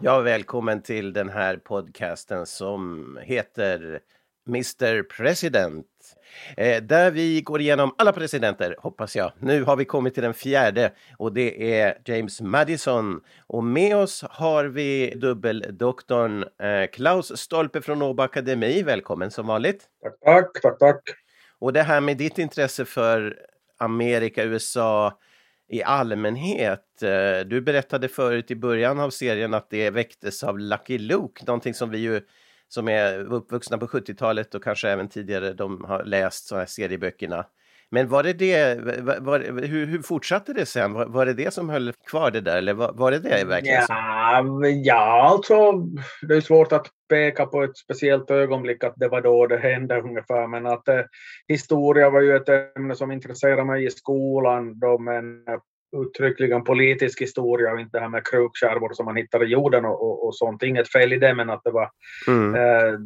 Ja, välkommen till den här podcasten som heter Mr President. Eh, där vi går igenom alla presidenter, hoppas jag. Nu har vi kommit till den fjärde och det är James Madison. Och med oss har vi dubbeldoktorn eh, Klaus Stolpe från Åbo Akademi. Välkommen som vanligt. Tack, tack, tack, tack. Och det här med ditt intresse för Amerika, USA i allmänhet. Eh, du berättade förut i början av serien att det väcktes av Lucky Luke, någonting som vi ju som är uppvuxna på 70-talet och kanske även tidigare, de har läst sådana här serieböckerna. Men var det det, var, hur, hur fortsatte det sen? Var, var det det som höll kvar det där eller var, var det det verkligen? Ja, ja, alltså det är svårt att peka på ett speciellt ögonblick att det var då det hände ungefär, men att eh, historia var ju ett ämne som intresserade mig i skolan då, men eh, uttryckligen politisk historia och inte det här med krukskärvor som man hittar i jorden och, och, och sånt. Inget fel i det, men att det var, Mm. eh,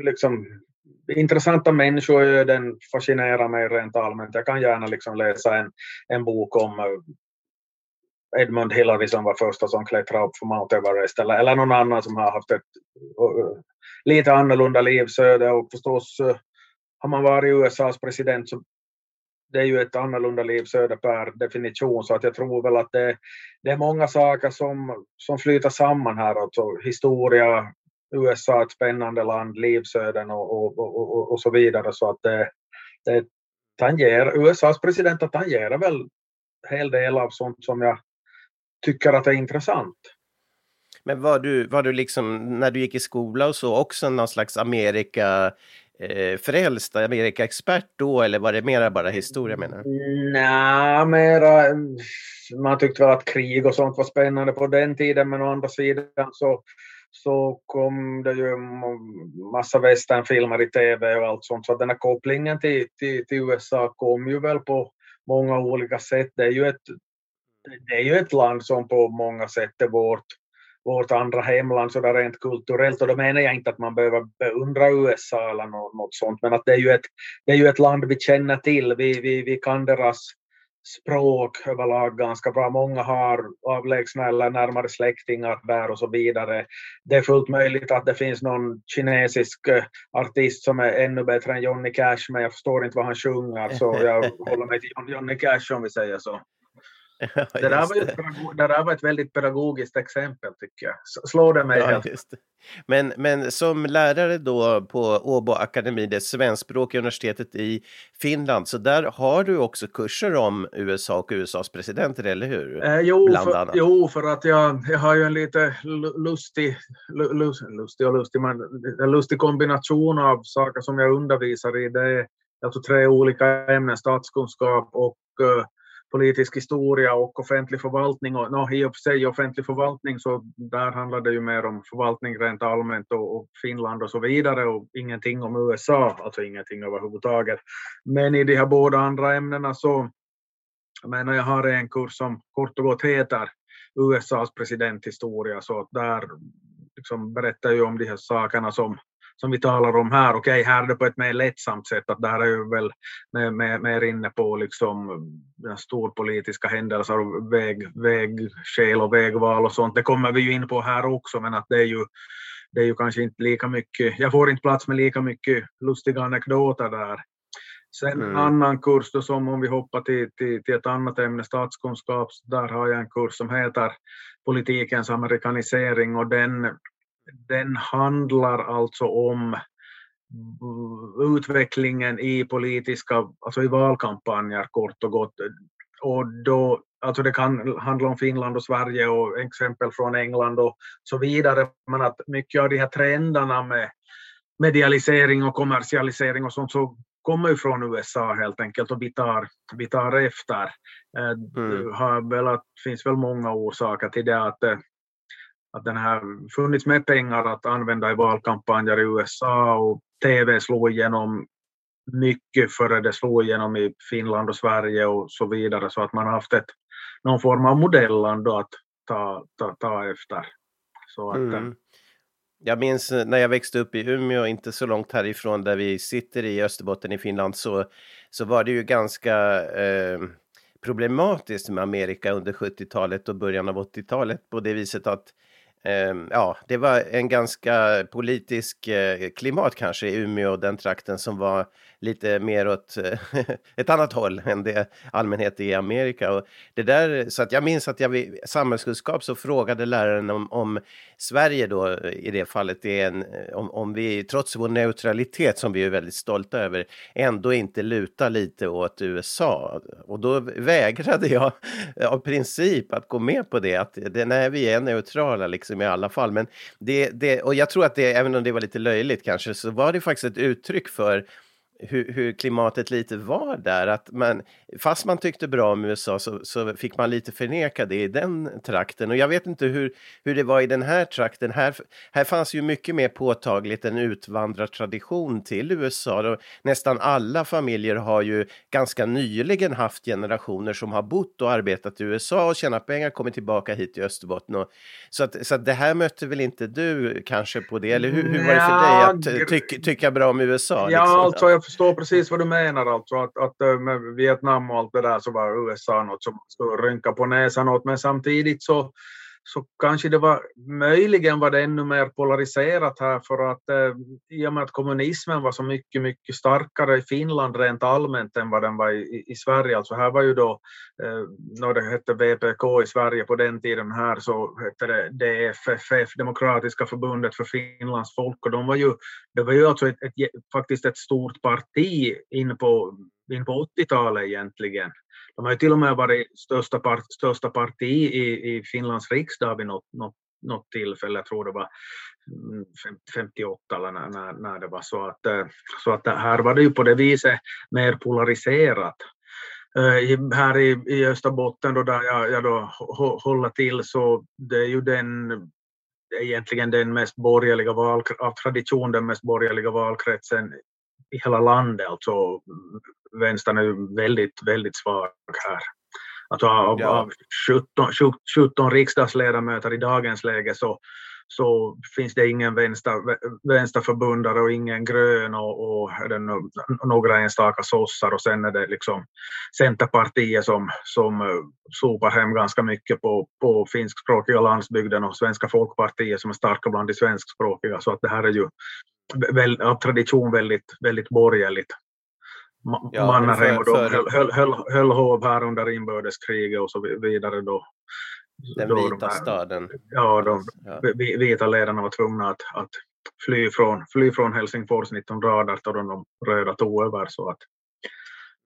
liksom intressanta människoöden fascinerar mig rent allmänt. Jag kan gärna liksom läsa en, en bok om eh, Edmund Hillary som var första som klättrade upp för Mount Everest eller, eller någon annan som har haft ett uh, lite annorlunda livsöde och förstås uh, har man varit USAs president så det är ju ett annorlunda livsöde per definition så att jag tror väl att det, det är många saker som, som flyter samman här, alltså historia, USA ett spännande land, livsöden och, och, och, och, så vidare så att det, det tangerar, USAs president tangerar väl en hel del av sånt som jag tycker att är intressant. Men var du, var du liksom, när du gick i skola och så, också någon slags Amerika eh, frälst, Amerika-expert då, eller var det mera bara historia menar du? Nej, mera, man tyckte väl att krig och sånt var spännande på den tiden, men å andra sidan så, så kom det ju massa westernfilmer i tv och allt sånt, så den här kopplingen till, till, till USA kom ju väl på många olika sätt. Det är ju ett, det är ju ett land som på många sätt är vårt, vårt andra hemland sådär rent kulturellt och då menar jag inte att man behöver beundra USA eller något, något sånt men att det är ju ett, det är ju ett land vi känner till. Vi, vi, vi kan deras språk överlag ganska bra. Många har avlägsna eller närmare släktingar där och så vidare. Det är fullt möjligt att det finns någon kinesisk eh, artist som är ännu bättre än Johnny Cash men jag förstår inte vad han sjunger så jag håller mig till John- Johnny Cash om vi säger så. Det där, var ett, det där var ett väldigt pedagogiskt exempel tycker jag. S- Slår det mig Ja, helt? det. Men, men som lärare då på Åbo Akademi, det svenskspråkiga universitetet i Finland, så där har du också kurser om USA och USAs presidenter, eller hur? Eh, jo, för, jo, för att jag, jag har ju en lite lu- lustig, lu- lu- lustig och lustig, men en lustig kombination av saker som jag undervisar i. Det är alltså tre olika ämnen, statskunskap och eh, politisk historia och offentlig förvaltning. Och, no, I och för sig offentlig förvaltning så där handlar det ju mer om förvaltning rent allmänt och, och Finland och så vidare och ingenting om USA, alltså ingenting överhuvudtaget. Men i de här båda andra ämnena så jag menar, jag har en kurs som kort och gott heter USAs presidenthistoria, så att där liksom berättar ju om de här sakerna som, som vi talar om här. Okej, här är det på ett mer lättsamt sätt, att där är ju väl mer, mer, mer inne på liksom den storpolitiska händelser och väg, vägskäl och vägval och sånt. Det kommer vi ju in på här också, men att det är ju det är ju kanske inte lika mycket, jag får inte plats med lika mycket lustiga anekdoter där. Sen en Mm. annan kurs då som om vi hoppar till, till, till ett annat ämne, statskunskap, där har jag en kurs som heter politikens amerikanisering och den, den handlar alltså om utvecklingen i politiska, alltså i valkampanjer kort och gott. Och då, alltså det kan handla om Finland och Sverige och exempel från England och så vidare, men att mycket av de här trenderna med medialisering och kommersialisering och sånt så kommer ju från USA helt enkelt och vi tar, vi tar efter. Eh, mm. Väl att, finns väl många orsaker till det att, eh, att den här funnits med pengar att använda i valkampanjer i USA och TV slog igenom mycket före det slog igenom i Finland och Sverige och så vidare så att man har haft ett, någon form av modelland att ta, ta, ta efter. Så att, eh, mm. Jag minns när jag växte upp i Umeå, inte så långt härifrån där vi sitter i Österbotten i Finland, så, så var det ju ganska eh, problematiskt med Amerika under 70-talet och början av 80-talet på det viset att Ehm, ja, det var en ganska politisk eh, klimat kanske i Umeå den trakten som var lite mer åt ett annat håll än det allmänhet i Amerika. Och det där, så att jag minns att jag vid samhällskunskap så frågade läraren om, om Sverige då eh, i det fallet är en, eh, om, om vi trots vår neutralitet som vi är väldigt stolta över ändå inte lutar lite åt USA. Och då vägrade jag av princip att gå med på det, att det, nej, vi är neutrala liksom i alla fall. Men det, det, och jag tror att det, även om det var lite löjligt kanske, så var det faktiskt ett uttryck för hur, hur, klimatet lite var där. Att man, fast man tyckte bra om USA så, så, fick man lite förneka det i den trakten. Och jag vet inte hur, hur det var i den här trakten. Här, här fanns ju mycket mer påtagligt en utvandrartradition till USA. Och nästan alla familjer har ju ganska nyligen haft generationer som har bott och arbetat i USA och tjänat pengar, kommit tillbaka hit till Österbotten. Och, så, att, så att det här mötte väl inte du kanske på det? Eller hur, hur var det för dig att tyck, tycka bra om USA? Ja, liksom? alltså jag förstår precis vad du menar alltså, att, att eh, med Vietnam och allt det där så var USA något som man skulle rynka på näsan åt, men samtidigt så så kanske det var, möjligen var det ännu mer polariserat här för att eh, i och med att kommunismen var så mycket, mycket starkare i Finland rent allmänt än vad den var i, i Sverige. Alltså här var ju då, eh, när det hette VPK i Sverige på den tiden här så hette det DFFF, Demokratiska förbundet för Finlands folk och de var ju, det var ju alltså ett, ett, faktiskt ett stort parti in på, in på 80-talet egentligen. De har ju till och med varit största, part, största parti i, i Finlands riksdag vid något, något, något tillfälle, jag tror det var mm, 58 eller när, när, när det var så att, eh, så att här var det ju på det viset mer polariserat. Uh, här i, i Österbotten då där jag, jag då håller till så det är ju den egentligen den mest borgerliga valkretsen, av tradition den mest borgerliga valkretsen i hela landet. Alltså vänstern är ju väldigt, väldigt svag här. Alltså av, ja. av 17, 17 riksdagsledamöter i dagens läge så, så finns det ingen vänster, vänsterförbundare och ingen grön och, och några enstaka sossar och sen är det liksom Centerpartiet som, som eh, sopar hem ganska mycket på, på finskspråkiga landsbygden och Svenska folkpartiet som är starka bland de svenskspråkiga så att det här är ju väl, av tradition väldigt, väldigt borgerligt. Ma ja, Mannerheim och de höll, höll, höll, höll hov här under inbördeskriget och så vidare då. Den då vita de här, staden. Ja, de ja. vita ledarna var tvungna att, att fly, från, fly från Helsingfors 1918 då de röda tog över. Så, att,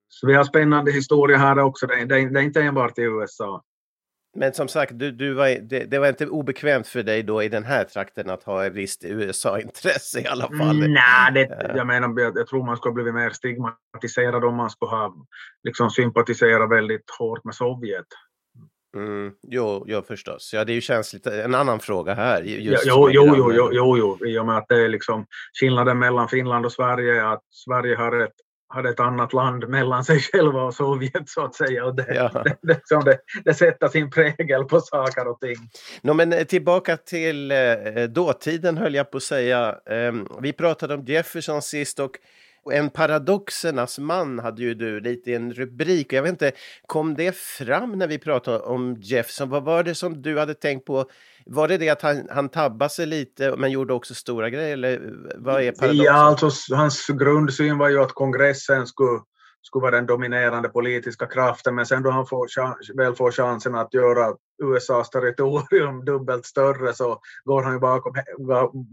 så vi har spännande historia här också. Det, det, det är inte enbart i USA. Men som sagt, du, du var, det, det, var inte obekvämt för dig då i den här trakten att ha ett visst USA-intresse i alla fall? Nej, det, jag menar, jag, jag tror man skulle blivit mer stigmatiserad om man skulle ha liksom sympatiserat väldigt hårt med Sovjet. Mm, jo, jo, förstås. Ja, det är ju känsligt. En annan fråga här. Just jo, jo, jo, jo, jo, jo, i och med att det är liksom skillnaden mellan Finland och Sverige att Sverige har ett hade ett annat land mellan sig själva och Sovjet så att säga. Och det, ja. det, det, det, det sätter sin prägel på saker och ting. No, men eh, tillbaka till eh, dåtiden höll jag på att säga. Eh, vi pratade om Jefferson sist och en paradoxernas man hade ju du lite i en rubrik. Jag vet inte, kom det fram när vi pratade om Jefferson? Vad var det som du hade tänkt på var det det att han, han tabbade sig lite men gjorde också stora grejer? Eller vad är paradoxen? Ja, alltså hans grundsyn var ju att kongressen skulle, skulle vara den dominerande politiska kraften, men sen då han får, väl får chansen att göra USAs territorium dubbelt större så går han ju bakom,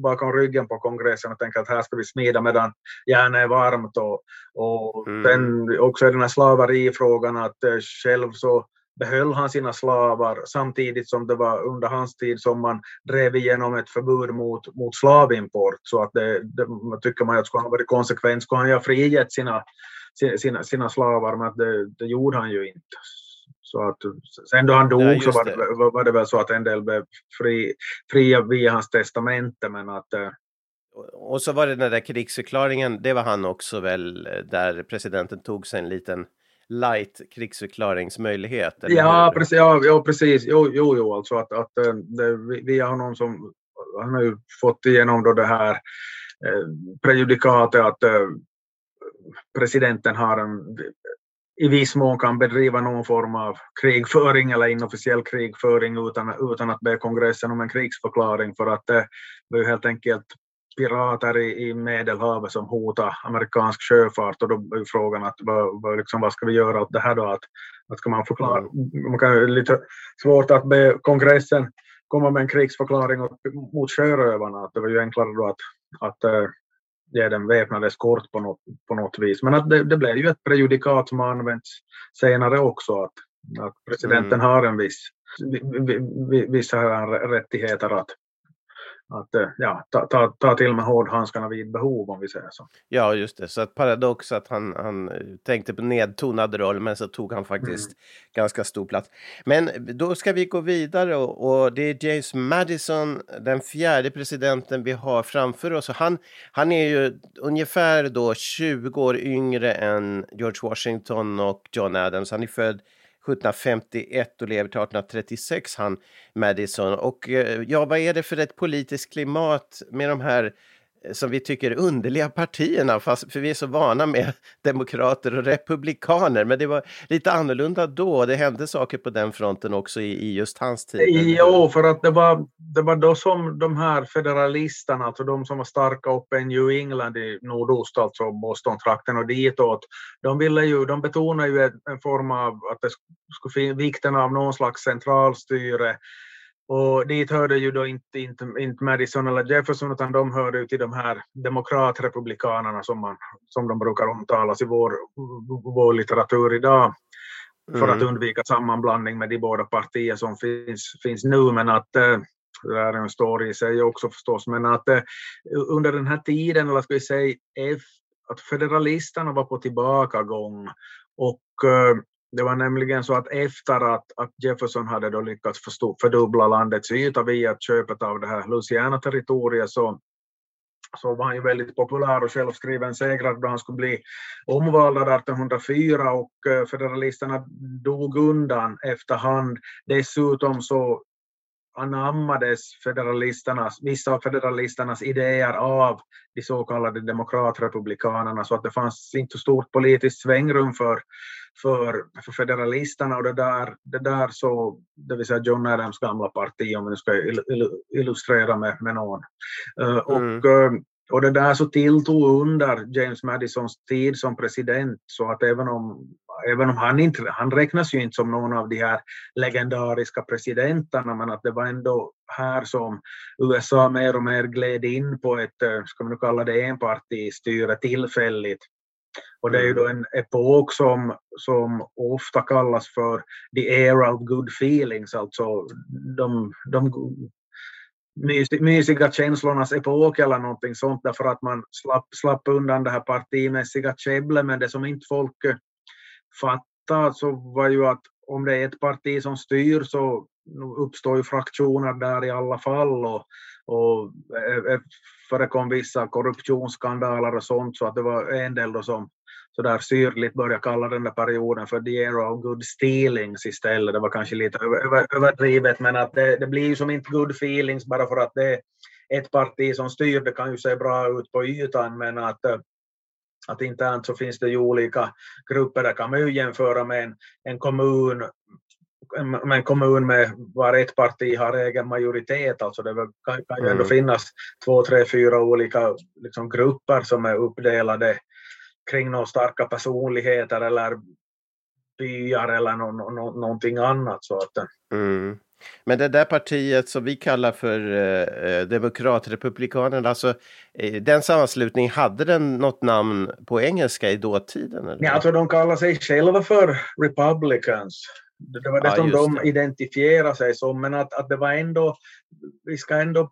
bakom ryggen på kongressen och tänker att här ska vi smida medan järnet är varmt. Och, och mm. sen också den här slaverifrågan att eh, själv så behöll han sina slavar samtidigt som det var under hans tid som man drev igenom ett förbud mot, mot slavimport. Så att det, det tycker man att skulle han varit konsekvent skulle han ju ha frigett sina, sina, sina slavar, men det, det gjorde han ju inte. Så att, sen då han dog ja, så var det, var, det väl så att en del blev fri, fria via hans testamente, men att eh, och så var det den där krigsförklaringen, det var han också väl, eh, där presidenten tog sig en liten light krigsförklaringsmöjlighet? Ja, precis, ja, ja, precis. Jo, jo, jo alltså att, att eh, det, via honom som, han har ju fått igenom då det här eh, prejudikatet att eh, presidenten har en, i viss mån kan bedriva någon form av krigföring eller inofficiell krigföring utan, utan att be kongressen om en krigsförklaring för att det var ju helt enkelt pirater i, i Medelhavet som hotar amerikansk sjöfart och då är frågan att vad, vad, liksom, vad ska vi göra åt det här då? Att, att ska man förklara? Mm. Man kan, lite svårt att be kongressen komma med en krigsförklaring mot sjörövarna. Att det var ju enklare då att, att äh, ge dem väpnad eskort på något, på något vis. Men att det, det blev ju ett prejudikat som har använts senare också. Att, att presidenten mm. har en viss, vissa rättigheter att att eh, ja, ta, ta, ta till med hårdhandskarna vid behov om vi säger så. Ja, just det. Så att paradox att han, han eh, tänkte på nedtonad roll, men så tog han faktiskt mm. ganska stor plats. Men då ska vi gå vidare och, och, det är James Madison, den fjärde presidenten vi har framför oss. Och han, han är ju ungefär då 20 år yngre än George Washington och John Adams. Han är född 1751 och lever till 1836, han Madison. Och eh, ja, vad är det för ett politiskt klimat med de här som vi tycker underliga partierna, fast, för vi är så vana med demokrater och republikaner. Men det var lite annorlunda då, det hände saker på den fronten också i, i just hans tid. Jo, för att det var, det var då som de här federalisterna, alltså de som var starka uppe i New England i nordost, alltså Boston-trakten och ditåt, de, ville ju, de betonade ju en form av att det skulle finnas vikten av någon slags centralstyre och dit hörde ju då inte, inte, inte Madison eller Jefferson utan de hörde till de här demokratrepublikanerna som, man, som de brukar omtalas i vår, vår litteratur idag. För mm. att undvika sammanblandning med de båda partier som finns, finns nu. Men att eh, det är en story i sig också förstås, men att eh, under den här tiden, eller ska vi säga att federalisterna var på tillbakagång och eh, det var nämligen så att efter att, att Jefferson hade då lyckats förstå, fördubbla landets yta via köpet av det här Louisiana-territoriet så, så var han ju väldigt populär och självskriven segrare då han skulle bli omvald 1804 och eh, federalisterna dog undan efterhand. Dessutom så anammades federalisternas, vissa av federalisternas idéer av de så kallade demokratrepublikanerna så att det fanns inte så stort politiskt svängrum för, för, för federalisterna och det där, det där så, det vill säga John Adams gamla parti om vi nu ska illustrera med, med någon. Mm. och, uh, och det där så tilltog under James Madisons tid som president så att även om, även om han inte, han räknas ju inte som någon av de här legendariska presidenterna men att det var ändå här som USA mer och mer gled in på ett, eh, ska man nu kalla det enpartistyre tillfälligt. Och det är ju då en epok som, som ofta kallas för the era of good feelings, alltså de, de mysiga känslornas epok eller någonting sånt därför att man slapp, slapp undan det här partimässiga käbblet men det som inte folk eh, fattade så var ju att om det är ett parti som styr så uppstår ju fraktioner där i alla fall och, och eh, eh, förekom vissa korruptionsskandaler och sånt så att det var en del då som sådär syrligt började kalla den där perioden för the era of good stealings istället. Det var kanske lite överdrivet men att det, det blir ju som inte good feelings bara för att det är ett parti som styr. Det kan ju se bra ut på ytan men att eh, att internt så finns det ju olika grupper. Det kan man ju jämföra med en, en kommun med en kommun med var ett parti har egen majoritet, alltså det kan, kan ju ändå mm. finnas två, tre, fyra olika liksom, grupper som är uppdelade kring några starka personligheter eller byar eller no, no, någonting annat. Så att, Mm. Men det där partiet som vi kallar för eh, Demokratrepublikanerna, alltså eh, den sammanslutningen, hade den något namn på engelska i dåtiden? Eller? Ja, alltså de kallar sig själva för Republicans. Det var det Ja, som de det. identifierar sig som, men att, att det var ändå, vi ska ändå,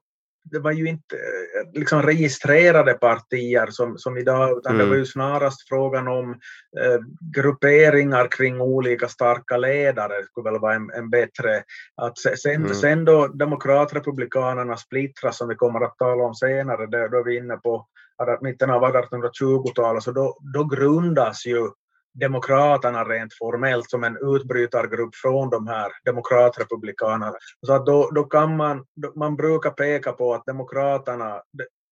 det var ju inte eh, liksom registrerade partier som, som idag, utan det Mm. var ju snarast frågan om eh, grupperingar kring olika starka ledare, skulle väl vara en, en bättre, att se- sen, Mm. sen då demokratrepublikanerna splittras, som vi kommer att tala om senare, det, då är vi inne på mitten av 1820-talet, så då, då grundas ju Demokraterna rent formellt som en utbrytargrupp från de här demokratrepublikanerna. Så att då, då kan man, då, man brukar peka på att Demokraterna,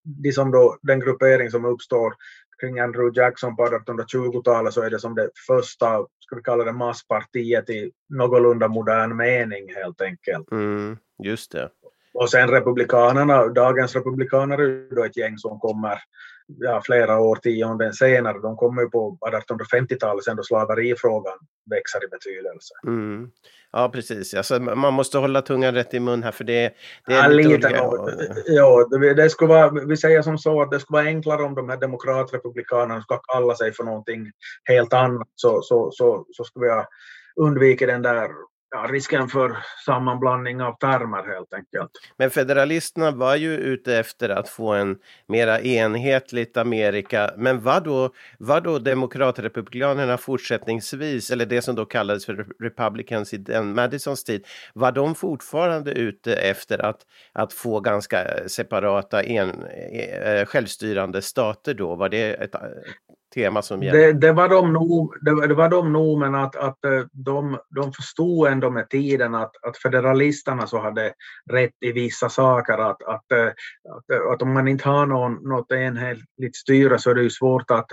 de, som då, den gruppering som uppstår kring Andrew Jackson på 1820-talet så är det som det första, ska vi kalla det masspartiet i någorlunda modern mening helt enkelt. Mm, just det. Och sen republikanerna, dagens republikaner är ju då ett gäng som kommer ja, flera årtionden senare. De kommer ju på 1850-talet sen då slaveriefrågan växer i betydelse. Mm. Ja, precis. Alltså, man måste hålla tungan rätt i mun här för det, det Ja, är lite lite olika. nog. Ja, det, det skulle vara, vi säger som så att det skulle vara enklare om de här demokratrepublikanerna ska kalla sig för någonting helt annat. Så, så, så, så skulle vi ha undvikit den där ja, risken för sammanblandning av termer helt enkelt. Men federalisterna var ju ute efter att få en mera enhetligt Amerika. Men vad då, vad då demokratrepublikanerna fortsättningsvis, eller det som då kallades för republicans i den Madisons tid, var de fortfarande ute efter att, att få ganska separata en, eh, självstyrande stater då? Var det ett tema som gällde? Det, det, var de nog, det, det var de nog, men att, att eh, de, de förstod ändå med tiden att, att federalisterna så hade rätt i vissa saker. Att, att, eh, att, eh, att om man inte har någon, något enhetligt styre så är det ju svårt att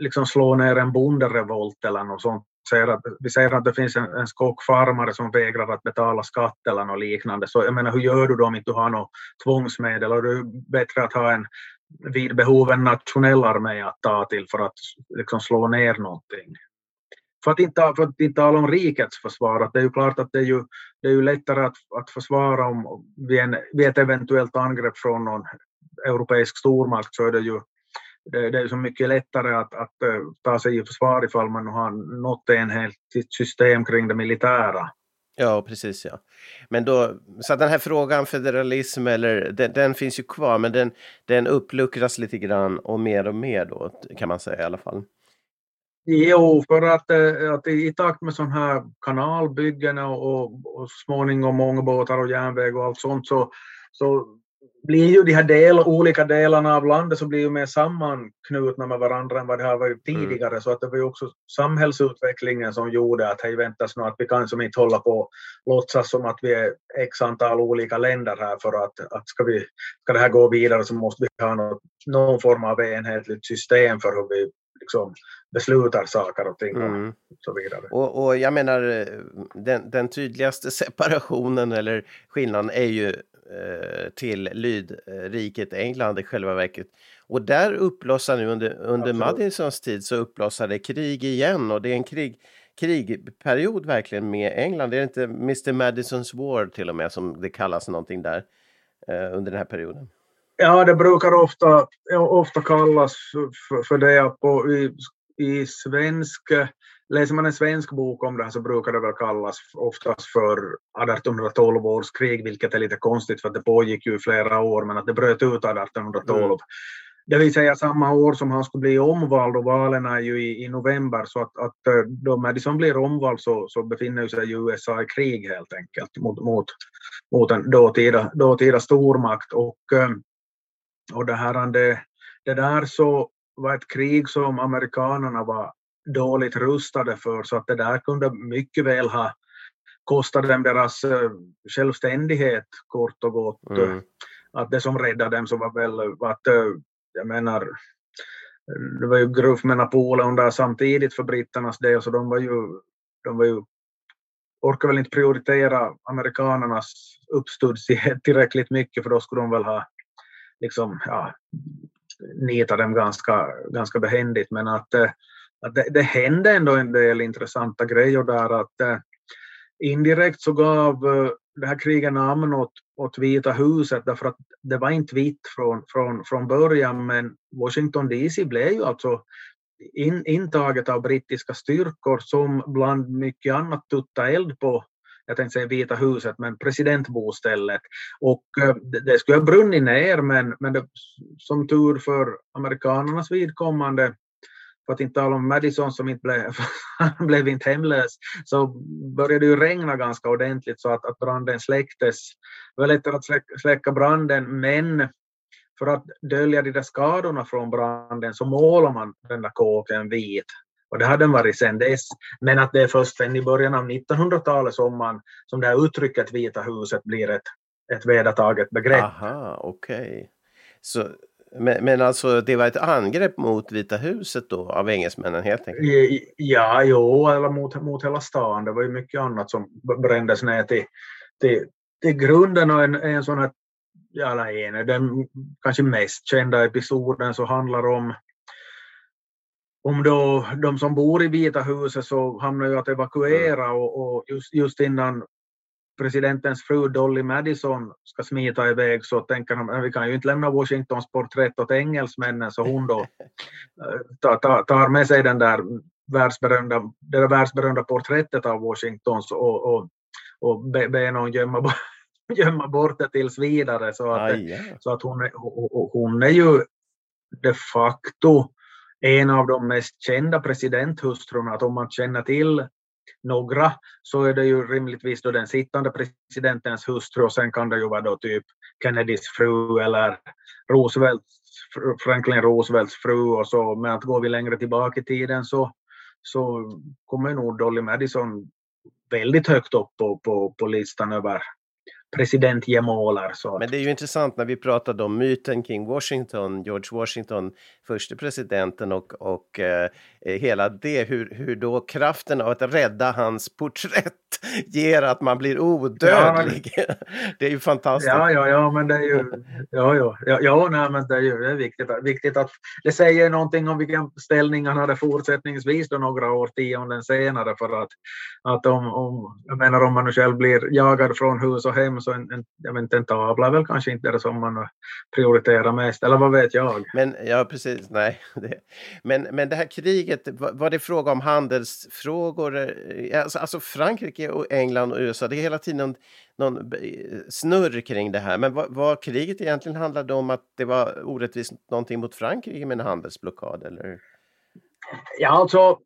liksom slå ner en bonderevolt eller något sånt. Säger att, vi säger att det finns en, en skockfarmare som vägrar att betala skatt eller något liknande. Så jag menar, hur gör du då om inte du har något tvångsmedel? Och det är bättre att ha en vid behov en nationell armé att ta till för att liksom slå ner någonting. För att inte, för att inte tala om rikets försvar, att det är ju klart att det är ju, det är ju lättare att, att försvara om vid, en, vid ett eventuellt angrepp från någon europeisk stormakt så är det ju det, det är ju så mycket lättare att, att eh, ta sig i försvar ifall man har något enhetligt system kring det militära. Ja, precis ja. Men då, så den här frågan federalism eller den, den finns ju kvar men den, den uppluckras lite grann och mer och mer då kan man säga i alla fall. Jo, för att, eh, att i takt med sådana här kanalbyggen och, och, och småningom ångbåtar och järnväg och allt sånt så, så blir ju de här del, olika delarna av landet så blir ju mer sammanknutna med varandra än vad det har varit tidigare. Mm. Så att det var ju också samhällsutvecklingen som gjorde att hej väntas nu att vi kan som inte hålla på och låtsas som att vi är x antal olika länder här för att, att ska, vi, ska det här gå vidare så måste vi ha något, någon form av enhetligt system för hur vi liksom beslutar saker och ting Mm. och så vidare. Och, och jag menar den, den tydligaste separationen eller skillnaden är ju eh, till lydriket England i själva verket. Och där uppblossar nu under, under. Madisons tid så uppblossar det krig igen och det är en krig, krigperiod verkligen med England. Det är inte Mr Madisons War till och med som det kallas någonting där eh, under den här perioden. Ja, det brukar ofta, ofta kallas för, för det. På, i, I svensk, läser man en svensk bok om det här så brukar det väl kallas oftast för 1812 års krig, vilket är lite konstigt för att det pågick ju i flera år, men att det bröt ut 1812. Mm. Det vill säga samma år som han skulle bli omvald och valen är ju i, i november så att, att då Madison blir omvald så, så befinner sig USA i krig helt enkelt mot, mot, mot en dåtida, dåtida stormakt och och det, här, det, det där så var ett krig som amerikanerna var dåligt rustade för så att det där kunde mycket väl ha kostat dem deras självständighet kort och gott. Mm. Att det som räddade dem så var väl att, jag menar, det var ju gruff med Napoleon där samtidigt för britternas del så de var ju, de var ju orkar väl inte prioritera amerikanernas uppstudsighet tillräckligt mycket för då skulle de väl ha liksom, ja, nita dem ganska, ganska behändigt. Men att, eh, att det, det hände ändå en del intressanta grejer där. Att, eh, indirekt så gav eh, det här kriget namn åt, åt Vita huset därför att det var inte vitt från, från, från början men Washington DC blev ju alltså in, intaget av brittiska styrkor som bland mycket annat tutta eld på jag tänkte säga Vita huset, men presidentbostället. Och eh, det, det skulle ha brunnit ner, men, men det, som tur för amerikanernas vidkommande, för att inte tala om Madison som inte blev, blev inte hemlös, så började det ju regna ganska ordentligt så att, att branden släcktes. Det var lättare att släcka, släcka branden, men för att dölja de där skadorna från branden så målar man den där kåken vit. Och det har den varit sedan dess. Men att det är först sen i början av 1900-talet som, man, som det här uttrycket Vita huset blir ett, ett vedertaget begrepp. Aha, okej. Okay men, men alltså det var ett angrepp mot Vita huset då av engelsmännen helt enkelt? Ja, jo, eller mot, mot hela stan. Det var ju mycket annat som brändes ner till, till, till grunden och en, en sån här, ja, en, den kanske mest kända episoden så handlar om om då de som bor i Vita huset så hamnar ju att evakuera och, och just, just innan presidentens fru Dolly Madison ska smita iväg så tänker de vi kan ju inte lämna Washingtons porträtt åt engelsmännen så hon då tar, med sig den där världsberömda, det där världsberömda porträttet av Washingtons och, och, och ber be någon gömma, gömma bort det tills vidare så att, Aj, ja. så att hon, hon är ju de facto en av de mest kända presidenthustrurna, att om man känner till några så är det ju rimligtvis då den sittande presidentens hustru och sen kan det ju vara då typ Kennedys fru eller Roosevelts, Franklin Roosevelts fru och så, men att går vi längre tillbaka i tiden så, så kommer nog Dolly Madison väldigt högt upp på, på, på listan över presidentgemålar. Så. Men det är ju intressant när vi pratade om myten kring Washington, George Washington, första presidenten och, och eh, hela det, hur, hur då kraften av att rädda hans porträtt ger att man blir odödlig. Ja, det är ju fantastiskt. Ja, ja, ja, men det är ju, ja, ja, ja, ja nej, men det är ju det är viktigt, viktigt att det säger någonting om vilken ställning han hade fortsättningsvis då några årtionden senare för att, att om, om, jag menar om man nu själv blir jagad från hus och hem så en, en, jag vet inte, en tavla är väl kanske inte det som man prioriterar mest, eller vad vet jag? Men ja, precis, nej. Det, men, men det här kriget, var, var det fråga om handelsfrågor? Eh, alltså, alltså Frankrike och England och USA, det är hela tiden någon, någon eh, snurr kring det här. Men vad, vad kriget egentligen handlade om att det var orättvist någonting mot Frankrike med en handelsblockad, eller? Ja, alltså,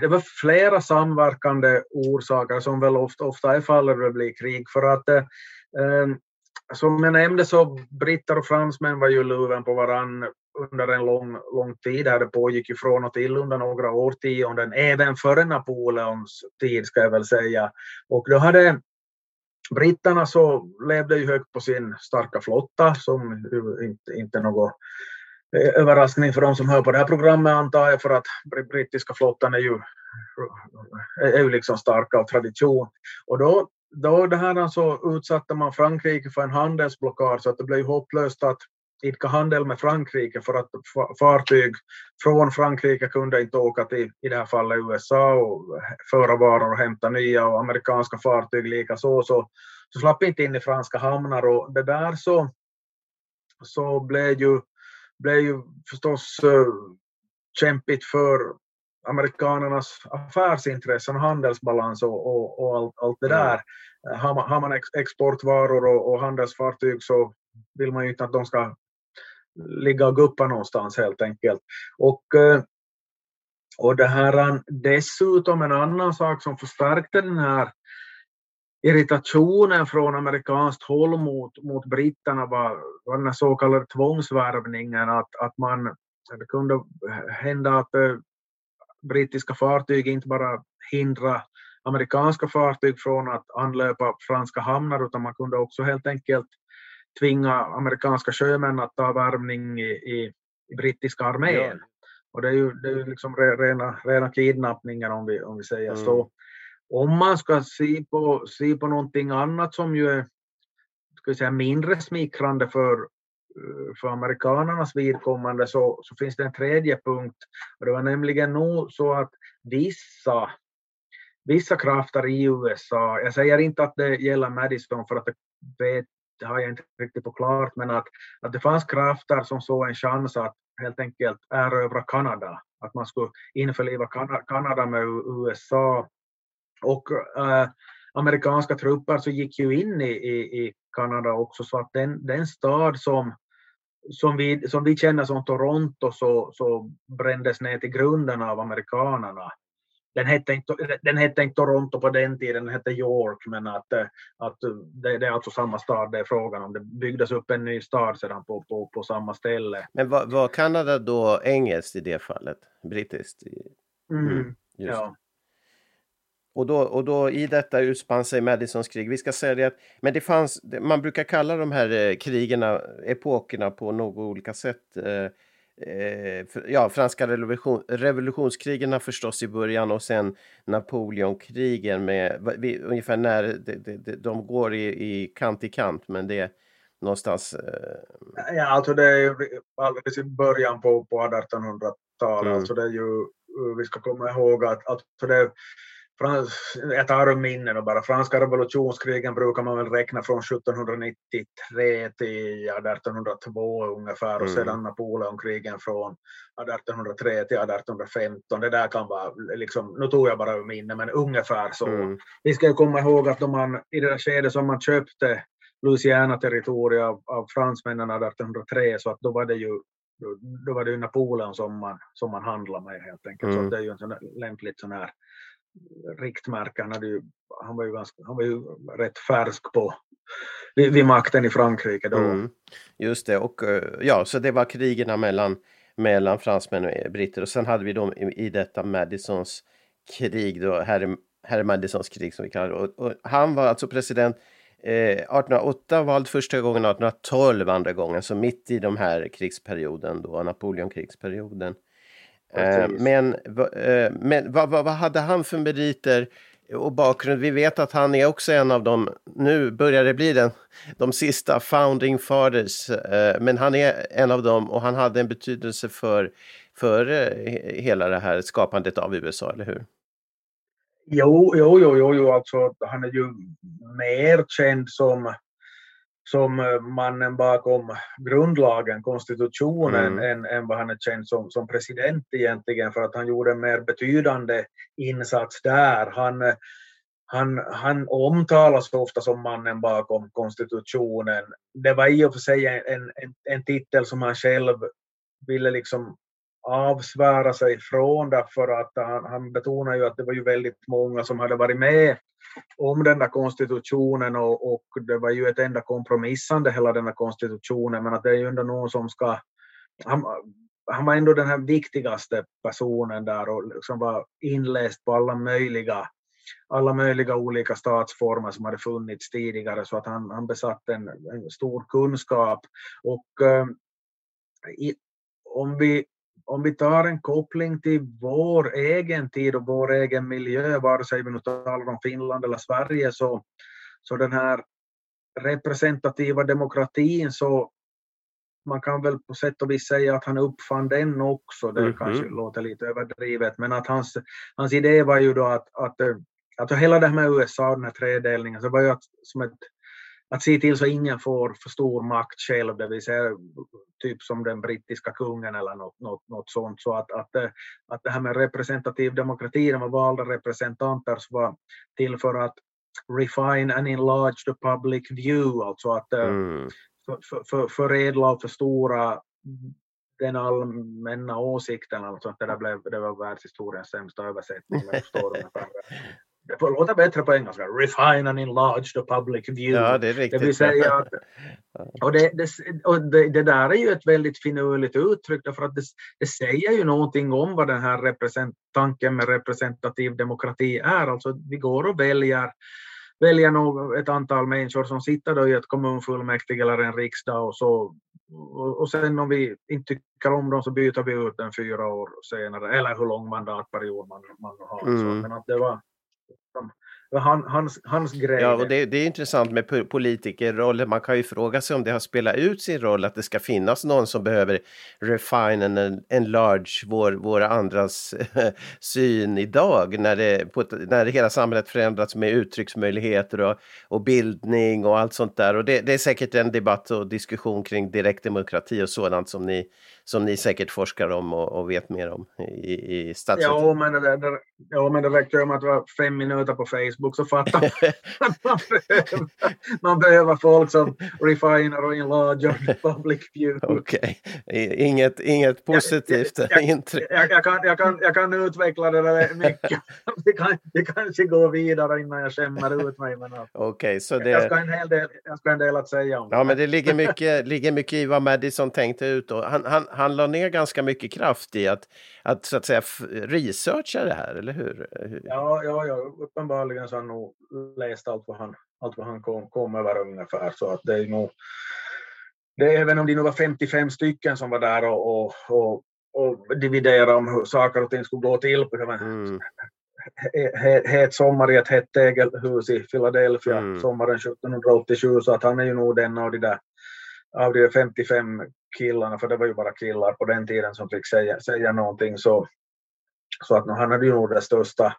det var flera samverkande orsaker som väl ofta, ofta är fallet när det blir krig. För att eh, som jag nämnde så britter och fransmän var ju luven på varann under en lång, lång tid. Det pågick ju från och till under några årtionden, även före Napoleons tid ska jag väl säga. Och då hade britterna så levde ju högt på sin starka flotta som inte, inte något Eh, överraskning för de som hör på det här programmet antar jag för att brittiska flottan är ju, är ju liksom stark av tradition. Och då, då det här så utsatte man Frankrike för en handelsblockad så att det blev hopplöst att idka handel med Frankrike för att fartyg från Frankrike kunde inte åka till, i det här fallet USA och föra varor och hämta nya och amerikanska fartyg likaså så, så slapp inte in i franska hamnar och det där så, så blev ju blev ju förstås uh, kämpigt för amerikanernas affärsintressen handelsbalans och, och, och allt, allt det där. Mm. Har man, har man ex, exportvaror och, och, handelsfartyg så vill man ju inte att de ska ligga och guppa någonstans helt enkelt. Och, uh, och det här dessutom en annan sak som förstärkte den här irritationen från amerikanskt håll mot, mot britterna var, var den så kallade tvångsvärvningen, att, att man, det kunde hända att äh, brittiska fartyg inte bara hindra amerikanska fartyg från att anlöpa franska hamnar, utan man kunde också helt enkelt tvinga amerikanska sjömän att ta värvning i, i, i brittiska armén. Ja. Och det är ju, det är liksom rena, rena kidnappningen om vi, om vi säger mm. så om man ska se på, se på någonting annat som ju är ska säga, mindre smickrande för eh, för amerikanernas vidkommande så, så finns det en tredje punkt. Och det var nämligen nog så att vissa, vissa krafter i USA, jag säger inte att det gäller Madison för att det, vet, det har jag inte riktigt klart, men att, att det fanns krafter som såg en chans att helt enkelt erövra Kanada, att man skulle införliva Kanada med USA. Och äh, amerikanska trupper så gick ju in i, i, i Kanada också, så att den, den stad som, som, vi, som vi känner som Toronto så, så brändes ner till grunden av amerikanerna. Den hette, inte, den hette inte Toronto på den tiden, den hette York, men att, att det, det är alltså samma stad det är frågan om. Det byggdes upp en ny stad sedan på, på, på samma ställe. Men var, var Kanada då engelskt i det fallet? Brittiskt? Mm, mm ja. Och då, och då i detta utspann sig Madisons krig. Vi ska säga det att, men det fanns, man brukar kalla de här eh, krigerna, epokerna på något olika sätt. Eh, eh, ja, franska revolution, revolutionskrigen förstås i början och sen Napoleonkrigen med vi, ungefär när de, de, de, går i, i, kant i kant, men det är någonstans. Eh... Ja, alltså det är ju alldeles i början på, på 1800-talet, mm. alltså det är ju, vi ska komma ihåg att, för det Frans, jag tar ur minnen och bara franska revolutionskrigen brukar man väl räkna från 1793 till 1802 ungefär och mm. sedan Napoleonkrigen från 1803 till 1815. Det där kan vara, liksom, nu tog jag bara ur minnen, men ungefär så. Mm. Vi ska komma ihåg att då man, i det skedet som man köpte Louisiana-territoriet av, av fransmännen 1803 så att då var det ju då var det ju Napoleon som man, som man handlade med helt enkelt. Mm. Så det är ju en sån lämpligt sån här riktmärke. Han, hade ju, han, var ju ganska, han var ju rätt färsk på, vid, vid makten i Frankrike då. Mm, just det, och eh, ja, så det var krigen mellan, mellan fransmän och eh, britter och sen hade vi då i, i detta Madisons krig då, herr, herr Madisons krig som vi kallar det. Och, och han var alltså president eh, 1808 vald första gången, 1812 andra gången, så mitt i de här krigsperioden då, Napoleonkrigsperioden. Eh, men, eh, men vad, vad, vad, hade han för meriter och bakgrund? Vi vet att han är också en av de, nu börjar det bli den, de sista founding fathers, eh, men han är en av dem och han hade en betydelse för, för hela det här skapandet av USA, eller hur? Jo, jo, jo, jo, alltså han är ju mer känd som som eh, mannen bakom grundlagen, konstitutionen, mm. än, än vad han är känd som, som president egentligen, för att han gjorde en mer betydande insats där. Han, eh, han, han omtalas ofta som mannen bakom konstitutionen. Det var i och för sig en, en, en titel som han själv ville liksom avsvära sig från därför att han, han betonar ju att det var ju väldigt många som hade varit med om den där konstitutionen och, och det var ju ett enda kompromissande hela den där konstitutionen men att det är ju ändå någon som ska han, han var ändå den här viktigaste personen där och liksom var inläst på alla möjliga alla möjliga olika statsformer som hade funnits tidigare så att han, han besatt en, en stor kunskap. Och eh, i, om vi om vi tar en koppling till vår egen tid och vår egen miljö, vare sig vi nu talar om Finland eller Sverige, så, så den här representativa demokratin så man kan väl på sätt och vis säga att han uppfann den också, det mm -hmm. kanske låter lite överdrivet, men att hans, hans idé var ju då att, att, att hela det här med USA, den här tredelningen, så var ju att, som ett att se till så ingen får för stor makt själv, det vill säga typ som den brittiska kungen eller något, något, något sånt. Så att, att, att det här med representativ demokrati, de valda representanter som var till för att refine and enlarge the public view, alltså att eh, mm. för, för, för, och förstora den allmänna åsikten, alltså att det där blev, det var världshistoriens sämsta översättning, förstår det får låta bättre på engelska, refine and enlarge the public view. Ja, det är riktigt. Det vill säga att, och det, det, och det, det, där är ju ett väldigt finurligt uttryck därför att det, det säger ju någonting om vad den här represent, tanken med representativ demokrati är. Alltså vi går och väljer väljer nog ett antal människor som sitter då i ett kommunfullmäktige eller en riksdag och så och, och sen om vi inte tycker om dem så byter vi ut den fyra år senare eller hur lång mandatperiod man, man har. Mm. Så, men att det var han, hans, hans grej. Ja, och det, det är intressant med po- politikerrollen. Man kan ju fråga sig om det har spelat ut sin roll, att det ska finnas någon som behöver refine and enlarge vår, våra andras syn idag när, det, på, när hela samhället förändrats med uttrycksmöjligheter och, och bildning och allt sånt där. Och det, det är säkert en debatt och diskussion kring direktdemokrati och sådant som ni, som ni säkert forskar om och, och vet mer om i, i statsvetenskap. Ja, men det, det, ja, men det räcker ju med att vara fem minuter på Facebook så fattar man att man behöver, man behöver folk som refiner och enlarger public view. Okej, I- inget, inget positivt jag- intryck. Jag, jag, kan, jag, kan, jag kan utveckla det där mycket. Vi, kan, vi kanske går vidare innan jag skämmer ut mig. Men Okej, så jag, det... ska en hel del, jag ska en del att säga om Ja, men det ligger mycket, ligger mycket i vad Madison tänkte ut. Och han, han, han la ner ganska mycket kraft i att, att så att säga researcha det här, eller hur? Ja, ja, ja, uppenbarligen så har han nog läst allt vad han, allt vad han kom, kom över ungefär. Så att det är nog, det även om det nu var 55 stycken som var där och, och, och, och dividerade om hur saker och ting skulle gå till. på Mm, he- he- Het sommar i ett hett tegelhus i Philadelphia Mm. sommaren 1787 så att han är ju nog den av de där av de 55 killarna, för det var ju bara killar på den tiden som fick säga, säga någonting. Så, så att han hade ju nog det största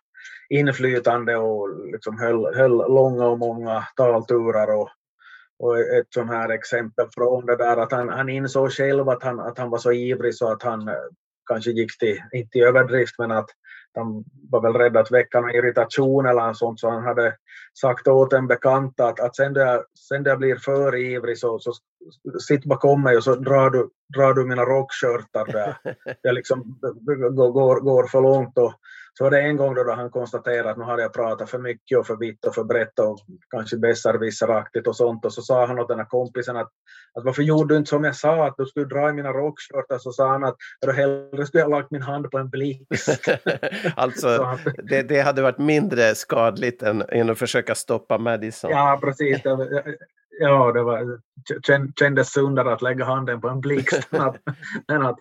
inflytande och liksom höll, höll långa och många talturer och, och ett sånt här exempel från det där att han, han insåg själv att han, att han var så ivrig så att han eh, kanske gick till, inte i överdrift men att han var väl rädd att väcka någon irritation eller sånt så han hade sagt åt en bekant att, att sen, jag, sen jag blir för ivrig så, så sitt bakom mig och så drar du, drar du mina rockskörtar där jag liksom går, går, går för långt. Och, så var det en gång då, han konstaterade att nu hade jag pratat för mycket och för vitt och för brett och kanske besserwisseraktigt och sånt. Och så sa han åt den här kompisen att, att varför gjorde du inte som jag sa, att du skulle dra i mina rockskörtar? Så sa han att då hellre skulle jag lagt min hand på en blixt. Så alltså, det, det hade varit mindre skadligt än, än att försöka stoppa Madison. Ja, precis. Ja, det var, kän- kändes sundare att lägga handen på en blixt än att, än att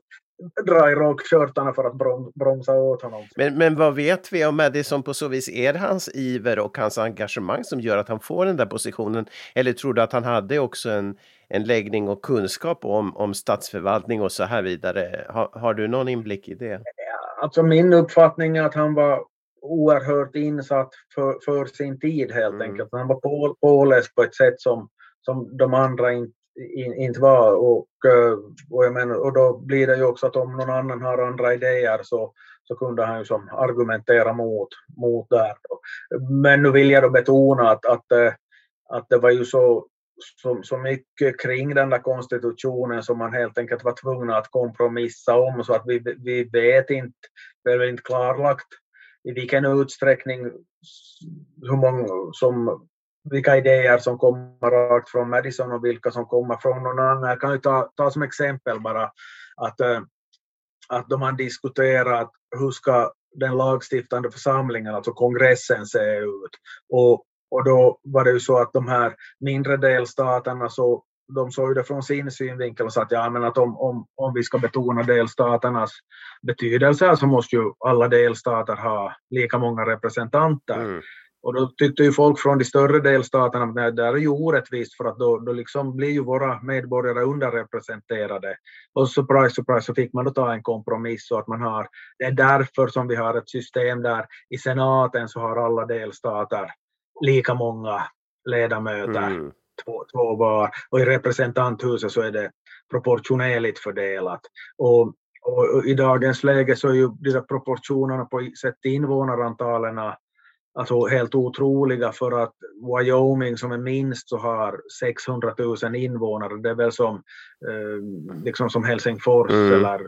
dra i rockskörtarna för att brom, bromsa åt honom. Men, men vad vet vi om Madison på så vis? Är det hans iver och hans engagemang som gör att han får den där positionen? Eller tror du att han hade också en, en läggning och kunskap om, om statsförvaltning och så här vidare? Har, har du någon inblick i det? Alltså min uppfattning är att han var oerhört insatt för, för sin tid helt Mm. enkelt. Han var på, påläst på ett sätt som, som de andra inte in, inte var. Och, eh, och, jag menar, och då blir det ju också att om någon annan har andra idéer så, så kunde han ju som argumentera mot, mot där. Men nu vill jag då betona att, att, eh, att det var ju så, så, så mycket kring den där konstitutionen som man helt enkelt var tvungna att kompromissa om så att vi, vi vet inte, det är väl inte klarlagt i vilken utsträckning hur många som vilka idéer som kommer rakt från Madison och vilka som kommer från någon annan. Jag kan ju ta, ta som exempel bara att, eh, att de har diskuterat hur ska den lagstiftande församlingen, alltså kongressen, se ut. Och, och då var det ju så att de här mindre delstaterna så de såg det från sin synvinkel och sa att, ja, men att om, om, om vi ska betona delstaternas betydelse så måste ju alla delstater ha lika många representanter. Mm. Och då tyckte ju folk från de större delstaterna att det där är ju orättvist för att då, då liksom blir ju våra medborgare underrepresenterade. Och surprise, surprise så fick man då ta en kompromiss så att man har, det är därför som vi har ett system där i senaten så har alla delstater lika många ledamöter, Mm. två, två var. Och i representanthuset så är det proportionerligt fördelat. Och, och, i dagens läge så är ju de proportionerna på sett till invånarantalen alltså helt otroliga för att Wyoming som är minst så har 600 000 invånare. Det är väl som, eh, liksom som Helsingfors Mm. eller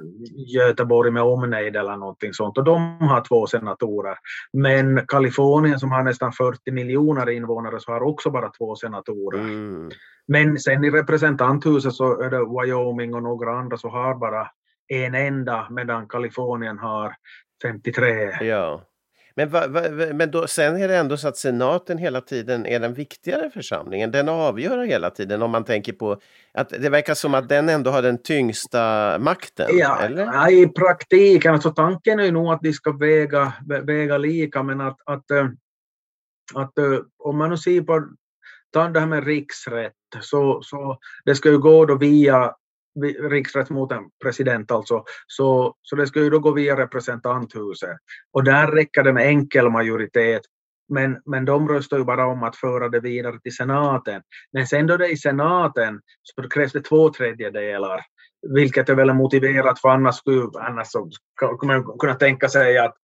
Göteborg med omnejd eller någonting sånt. Och de har två senatorer. Men Kalifornien som har nästan 40 miljoner invånare så har också bara två senatorer. Mm. Men sen i representanthuset så är det Wyoming och några andra så har bara en enda medan Kalifornien har 53. Ja. Men, va, va, men då, sen är det ändå så att senaten hela tiden är den viktigare församlingen. Den avgör hela tiden om man tänker på att det verkar som att den ändå har den tyngsta makten. Ja, eller? ja, i praktiken, alltså tanken är nog att de ska väga, vä- väga lika men att, att, eh, att uh, om man nu ser på ta det här med riksrätt, så, så det ska ju gå då via riksrätt mot en president alltså, så, så det ska ju då gå via representanthuset. Och där räcker det med enkel majoritet men, men de röstar ju bara om att föra det vidare till senaten. Men sen då det är i senaten så krävs det två tredjedelar, vilket är väl motiverat för annars skulle annars så man kunna tänka sig att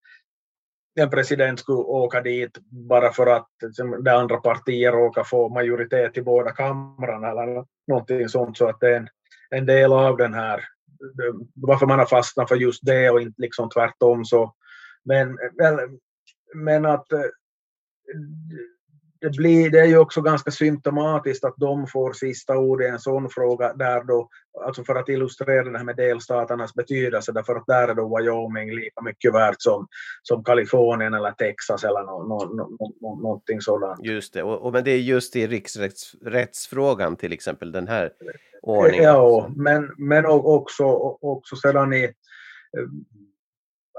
en president skulle åka dit bara för att liksom, det andra partier råkar få majoritet i båda kamrarna eller någonting sånt så att det är en, en del av den här varför man har fastnat för just det och inte liksom tvärtom så men, men att det, blir, det är ju också ganska symptomatiskt att de får sista ordet i en sån fråga där då, alltså för att illustrera det här med delstaternas betydelse, därför att där är då Wyoming lika mycket värt som, som Kalifornien eller Texas eller no, no, no, någonting sådant. Just det, och, och, men det är just i riksrättsfrågan till exempel, den här ordningen. Ja, men, men också, också sedan i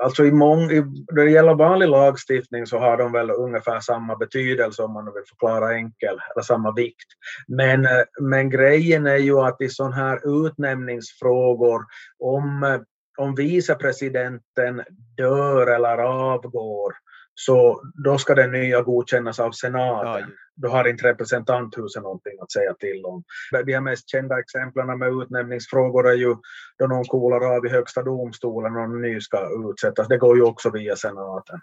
Alltså i mång, i, när det gäller vanlig lagstiftning så har de väl ungefär samma betydelse om man vill förklara enkel, eller samma vikt. Men, eh, men grejen är ju att i sådana här utnämningsfrågor, om, om vicepresidenten dör eller avgår, så då ska den nya godkännas av senaten. Ja, då har inte representanthuset någonting att säga till om. De här mest kända exemplen med utnämningsfrågor är ju då någon kolar av i högsta domstolen och någon ny ska utsättas. Det går ju också via senaten.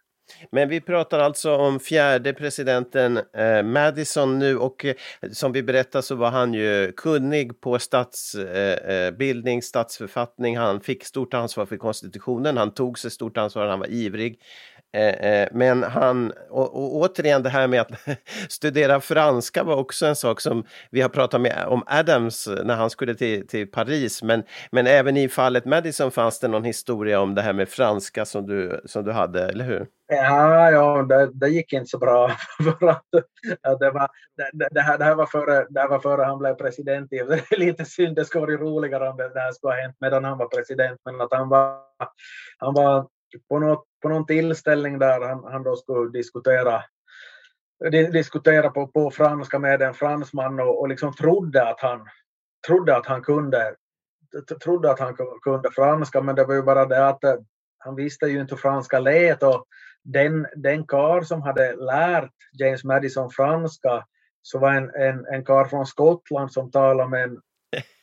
Men vi pratar alltså om fjärde presidenten eh, Madison nu och eh, som vi berättade så var han ju kunnig på statsbildning, eh, eh statsförfattning. Han fick stort ansvar för konstitutionen, han tog sig stort ansvar, han var ivrig. Eh, eh, men han, och, och, återigen det här med att studera franska var också en sak som vi har pratat med om Adams när han skulle till, till Paris. Men, men även i fallet Madison fanns det någon historia om det här med franska som du, som du hade, eller hur? Ja, ja det, det gick inte så bra. För att, det, var, det, det, här, det, här var före, det här var före han blev president. Det är lite synd, det skulle varit roligare om det, det här skulle ha hänt medan han var president. Men att han var, han var på, något, på någon tillställning där han, han då skulle diskutera diskutera på, på franska med en fransman och, och liksom trodde att han trodde att han kunde trodde att han kunde franska men det var ju bara det att eh, han visste ju inte hur franska lät och den, den kar som hade lärt James Madison franska så var en, en, en kar från Skottland som talade med en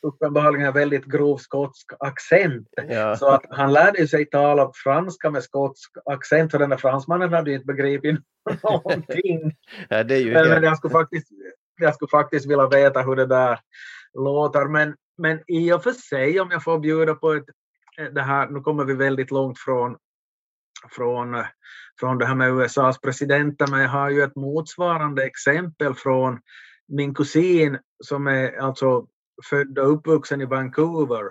uppenbarligen en väldigt grov skotsk accent. Ja. Så att han lärde sig tala franska med skotsk accent, för den där fransmannen hade inte begripit någonting. Ja, det är ju men, men jag, skulle faktiskt, jag skulle faktiskt vilja veta hur det där låter. Men, men i och för sig, om jag får bjuda på ett, det här, nu kommer vi väldigt långt från från, från det här med USAs presidenter, men jag har ju ett motsvarande exempel från min kusin som är alltså född och uppvuxen i Vancouver.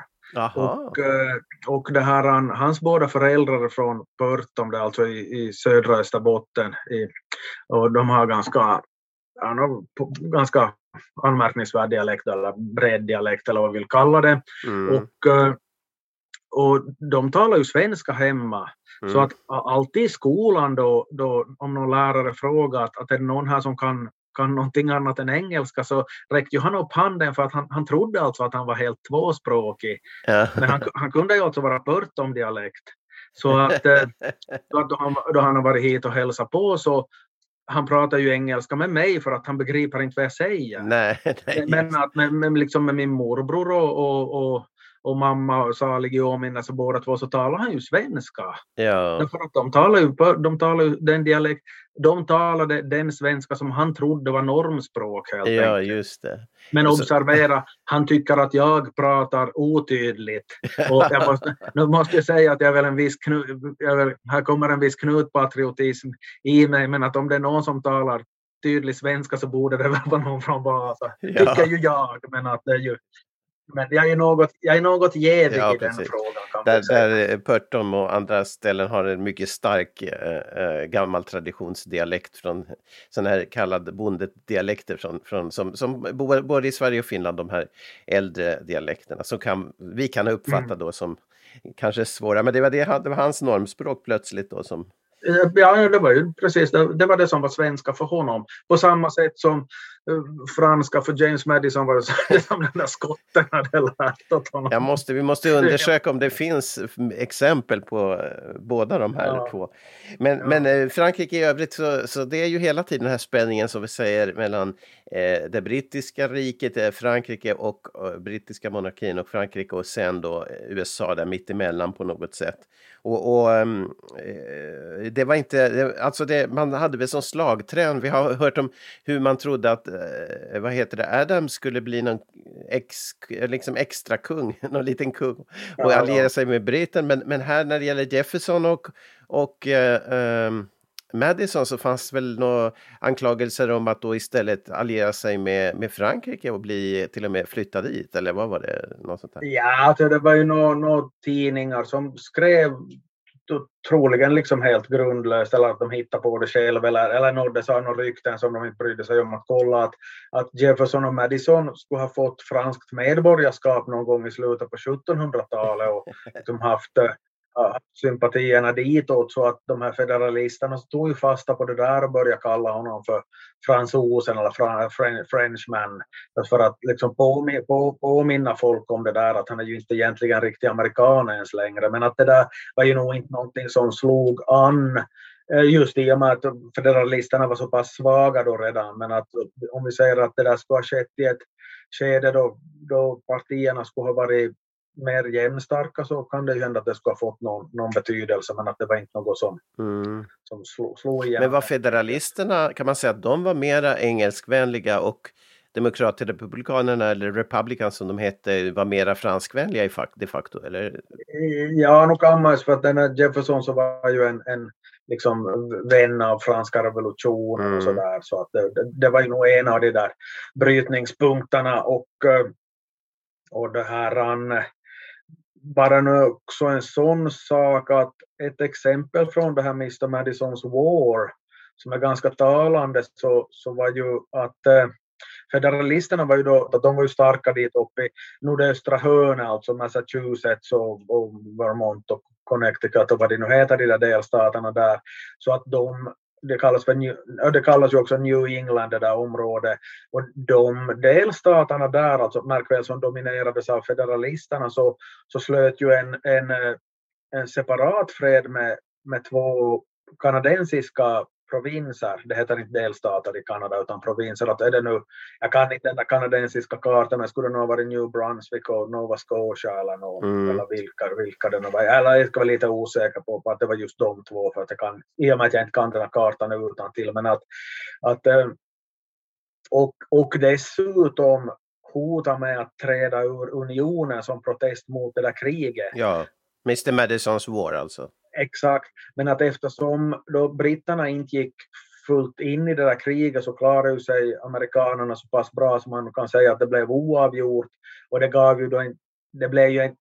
Och, eh, och det här, hans båda föräldrar är från Pörtom, alltså i, i södra Österbotten. I, och de har ganska, ganska anmärkningsvärd dialekt, eller bred dialekt eller vad vi vill kalla det. Mm. Och, eh, och de talar ju svenska hemma. Mm. Så att alltid i skolan då, då om någon lärare frågar att, att är det någon här som kan kan någonting annat än engelska så räckte ju han upp handen för att han, han trodde alltså att han var helt tvåspråkig. Ja. Men han, han kunde ju alltså vara Pörtom-dialekt. Så att, eh, så att då, han, då han har varit hit och hälsat på så han pratar ju engelska med mig för att han begriper inte vad jag säger. Nej, nej, men att med, med, liksom med min morbror och, och, och och mamma salig i åminnelse båda två så talar han ju svenska. Ja. Därför att de talar ju, de talar ju den dialekt, de talade den svenska som han trodde var normspråk helt Ja, enkelt. just det. Men observera, han tycker att jag pratar otydligt. Och jag måste, nu måste jag säga att jag väl en viss knut, väl, här kommer en viss knutpatriotism i mig, men att om det är någon som talar tydlig svenska så borde det väl vara någon från Vasa. Ja. Tycker ju jag, men att det är ju men jag är något, jag är något jävig ja, i precis. den frågan. där, där Pörtom och andra ställen har en mycket stark äh, gammal traditionsdialekt från sådana här kallade bondedialekter från, från, som, som både i Sverige och Finland, de här äldre dialekterna som kan, vi kan uppfatta mm. då som kanske svåra, men det var, det, det var hans normspråk plötsligt då som Ja, det var ju precis det, det var det som var svenska för honom. På samma sätt som franska för James Madison var det som den där skotten hade lärt åt honom. Jag måste, vi måste undersöka om det finns exempel på uh, båda de här ja. två. Men, ja. men uh, Frankrike i övrigt så, så det är ju hela tiden den här spänningen som vi säger mellan det brittiska riket, Frankrike och brittiska monarkin och Frankrike och sen då USA där mittemellan på något sätt. Och, och um, det var inte, alltså det, man hade väl som slagträn, vi har hört om hur man trodde att, eh, vad heter det, Adam skulle bli någon ex, liksom extra kung, någon liten kung och alliera sig med britten. Men, men här när det gäller Jefferson och, och eh, um, Madison så fanns väl några anklagelser om att då istället alliera sig med, med Frankrike och bli till och med flytta dit, eller vad var det? Något sånt här? Ja, alltså det var ju några tidningar som skrev troligen liksom helt grundlöst eller att de hittade på det själv eller, eller nåddes av några rykten som de inte brydde sig om att kolla att, att Jefferson och Madison skulle ha fått franskt medborgarskap någon gång i slutet på 1700-talet och liksom haft eh, sympatierna ditåt så att de här federalisterna tog ju fasta på det där och började kalla honom för fransosen eller fran, frenchman. För att liksom påminna, på, påminna folk om det där att han är ju inte egentligen riktig amerikan ens längre. Men att det där var ju nog inte någonting som slog an eh, just i och med att federalisterna var så pass svaga då redan. Men att om vi säger att det där skulle ha skett i ett skede då, då partierna skulle ha varit mer jämnstarka så kan det ju hända att det skulle ha fått någon, någon betydelse men att det var inte något som, mm. som slog, slog igen. Men var federalisterna, kan man säga att de var mera engelskvänliga och demokrater, republikanerna eller republicans som de hette var mera franskvänliga de facto? Eller? Ja, nog kan man för att den här Jefferson så var ju en, en liksom vän av franska revolutionen mm. och sådär så att det, det, var ju nog en av de där brytningspunkterna och eh, och det här bara nu också en sån sak att ett exempel från det här Mr Madisons War som är ganska talande så, så var ju att eh, federalisterna var ju då, de var ju starka dit uppe i nordöstra hörnet, alltså Massachusetts och, och Vermont och Connecticut och vad det nu heter, de där delstaterna där. Så att de det kallas, för New, det kallas ju också New England, det där området. Och de delstaterna där, alltså märk väl som dominerades av federalisterna, så, så slöt ju en, en, eh, en separat fred med, med två kanadensiska provinser, det heter inte delstater i Kanada utan provinser, att är det nu, jag kan inte den kanadensiska kartan men skulle det nog varit New Brunswick och Nova Scotia eller, något, mm. eller vilka, vilka det nu var, eller jag ska vara lite osäker på, på att det var just de två för att jag kan, i och med att jag inte kan den här kartan utan till men att, att eh, och, och dessutom hota med att träda ur unionen som protest mot det där kriget. Ja, Mr Madisons War alltså. Exakt, men att eftersom då britterna inte gick fullt in i det där kriget så klarade sig amerikanerna så pass bra som man kan säga att det blev oavgjort. Och det gav ju då en, det blev ju en,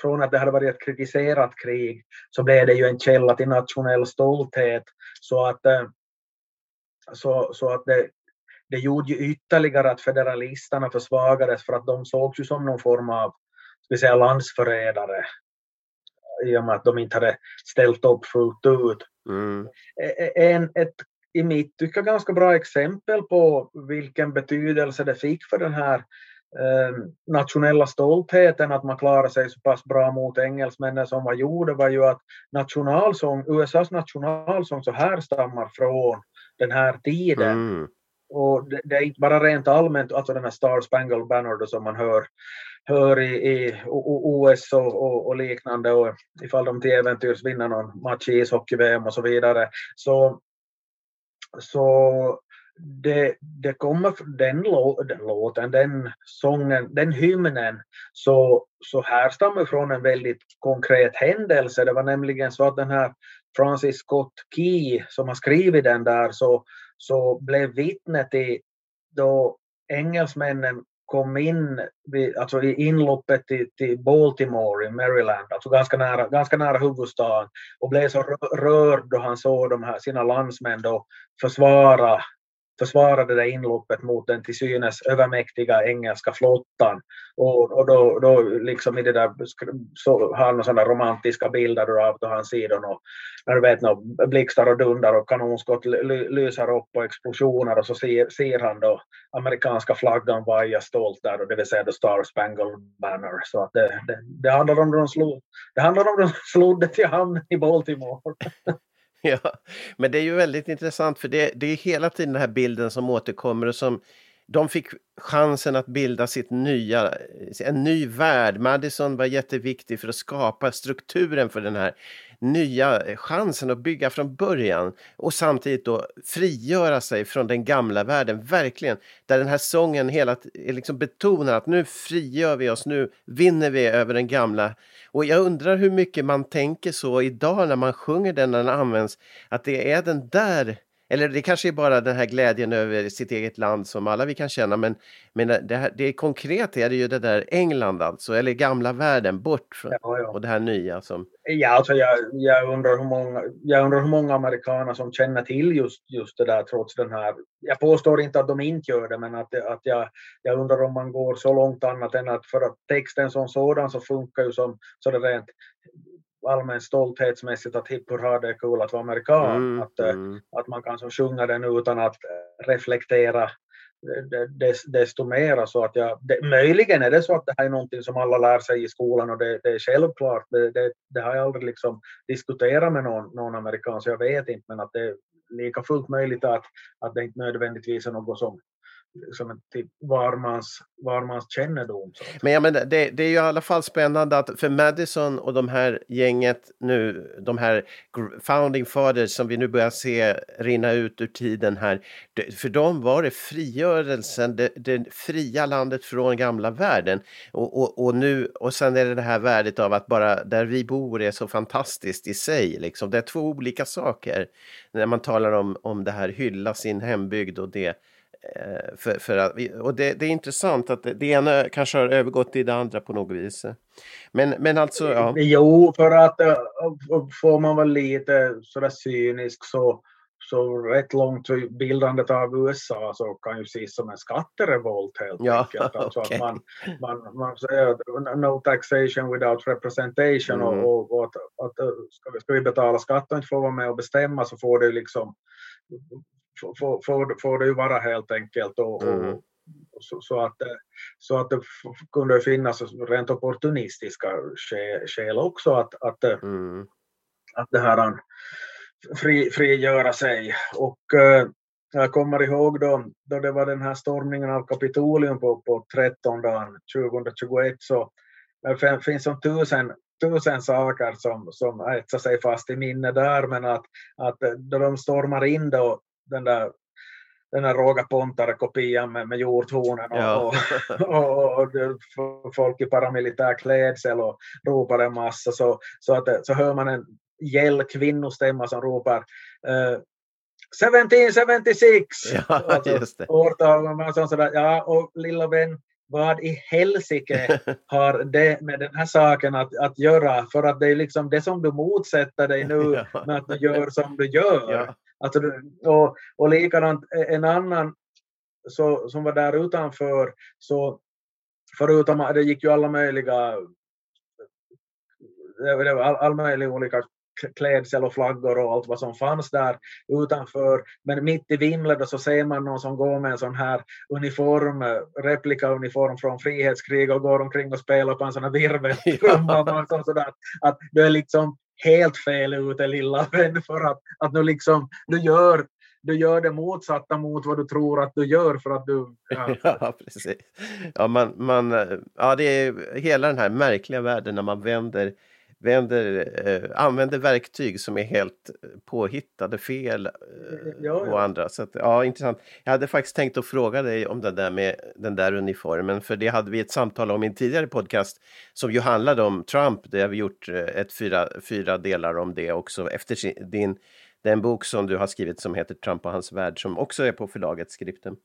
från att det hade varit ett kritiserat krig så blev det ju en källa till nationell stolthet. Så att, eh, så, så att det, det gjorde ju ytterligare att federalisterna försvagades för att de sågs ju som någon form av ska säga, landsförrädare i och med att de inte hade ställt upp fullt ut. Mm. En, ett i mitt tycke ganska bra exempel på vilken betydelse det fick för den här eh, nationella stoltheten att man klarade sig så pass bra mot engelsmännen som var gjorde var ju att nationalsång, USAs nationalsång så härstammar från den här tiden. Mm. Och det, det, är inte bara rent allmänt, alltså den här Star Spangled Banner som man hör hör i, i OS och, och, och, liknande och ifall de till äventyrs vinner någon match i ishockey-VM och så vidare. Så, så det, det kommer, den, lå, den låten, den sången, den hymnen, så, så härstammar från en väldigt konkret händelse. Det var nämligen så att den här Francis Scott Key som har skrivit den där så, så blev vittne till då engelsmännen kom in vid, alltså i inloppet till, till, Baltimore i Maryland, alltså ganska nära, ganska nära huvudstaden, och blev så rörd då han såg de här, sina landsmän då försvara försvarade det inloppet mot den till synes övermäktiga engelska flottan. Och, och då, då liksom i det där så har han sådana romantiska bilder av då han ser då när du vet no, blixtar och dundar och kanonskott lyser upp och explosioner och så ser, ser han då amerikanska flaggan vaja stolt där och det vill säga the Star Spangled Banner. Så att det, det, det handlar om de slog, det handlar om de slog till hamn i Baltimore. Ja, men det är ju väldigt intressant för det, det är hela tiden den här bilden som återkommer och som de fick chansen att bilda sitt nya, en ny värld. Madison var jätteviktig för att skapa strukturen för den här nya chansen att bygga från början och samtidigt då frigöra sig från den gamla världen, verkligen. Där den här sången hela liksom betonar att nu frigör vi oss, nu vinner vi över den gamla. Och jag undrar hur mycket man tänker så idag när man sjunger den när den används, att det är den där eller det kanske är bara den här glädjen över sitt eget land som alla vi kan känna, men, men det, här, det konkret är det ju det där England alltså, eller gamla världen, bort från, ja, ja. och det här nya som... Ja, alltså jag, jag, undrar hur många, jag undrar hur många amerikaner som känner till just, just det där trots den här... Jag påstår inte att de inte gör det, men att, att jag, jag undrar om man går så långt annat än att för att texten som sådan så funkar ju som så det rent allmän stolthetsmässigt att hipp hurra det är kul att vara amerikan. Mm, att, eh, mm. att man kan så sjunga den utan att reflektera desto mera så att jag, det, möjligen är det så att det här är någonting som alla lär sig i skolan och det, det är självklart, det, det, det, har jag aldrig liksom diskuterat med någon, någon amerikan så jag vet inte men att det är lika fullt möjligt att, att det inte nödvändigtvis är något som som en typ varmans, varmans kännedom. Men, ja, men det, det är ju i alla fall spännande att för Madison och de här gänget nu, de här founding fathers som vi nu börjar se rinna ut ur tiden här, för dem var det frigörelsen, det, det fria landet från gamla världen. Och, och, och, nu, och sen är det det här värdet av att bara där vi bor är så fantastiskt i sig. Liksom. Det är två olika saker när man talar om, om det här hylla sin hembygd och det för, för att, och det, det, är intressant att det, det ena kanske har övergått i det andra på något vis. Men, men alltså, ja. Jo, för att eh, får man vara lite sådär cynisk så, så rätt långt bildandet av USA så kan ju ses som en skatterevolt helt ja, enkelt. Alltså okay. att man, man, man säger no taxation without representation mm. och, och, att, att ska, vi, ska vi betala skatt och inte få vara med och bestämma så får det liksom får, får, får det ju vara helt enkelt. Och, mm. så, så, att, så att det kunde finnas rent opportunistiska skäl också att, att, mm. att det här fri, frigöra sig. Och äh, jag kommer ihåg då, då det var den här stormningen av Kapitolium på, på 13 dagen 2021 så det finns som tusen, tusen saker som, som etsar sig fast i minne där men att, att då de stormar in då den där den där Roga Pontare-kopian med, med hjorthornen och, ja. och, och, och, folk i paramilitär klädsel och ropar en massa så, så, att, så hör man en gäll kvinnostämma som ropar uh, 1776! Ja, alltså, just det. Årtal, man sådär, ja, och lilla vän, vad i helsike har det med den här saken att, att göra? För att det är liksom det som du motsätter dig nu ja. med att du gör som du gör. Ja. Alltså, och, och likadant en annan så, som var där utanför, så förutom att det gick ju alla möjliga det var all, all möjliga olika klädsel och flaggor och allt vad som fanns där utanför. Men mitt i vimlet så ser man någon som går med en sån här uniform, replikauniform från frihetskrig och går omkring och spelar på en sån här virveltrumma. Ja. att du är liksom helt fel ute lilla vän för att, att du liksom, du gör du gör det motsatta mot vad du tror att du gör för att du... Ja, ja precis. Ja, man, man, eh, ja, det är hela den här märkliga världen när man vänder vänder, eh, använder verktyg som är helt påhittade, fel eh, ja, ja. och andra. Så att, ja, intressant. Jag hade faktiskt tänkt att fråga dig om det där med den där uniformen, för det hade vi ett samtal om i en tidigare podcast som ju handlade om Trump. Det har vi gjort eh, ett fyra, fyra delar om det också efter din den bok som du har skrivit som heter Trump och hans värld som också är på förlaget Skripten.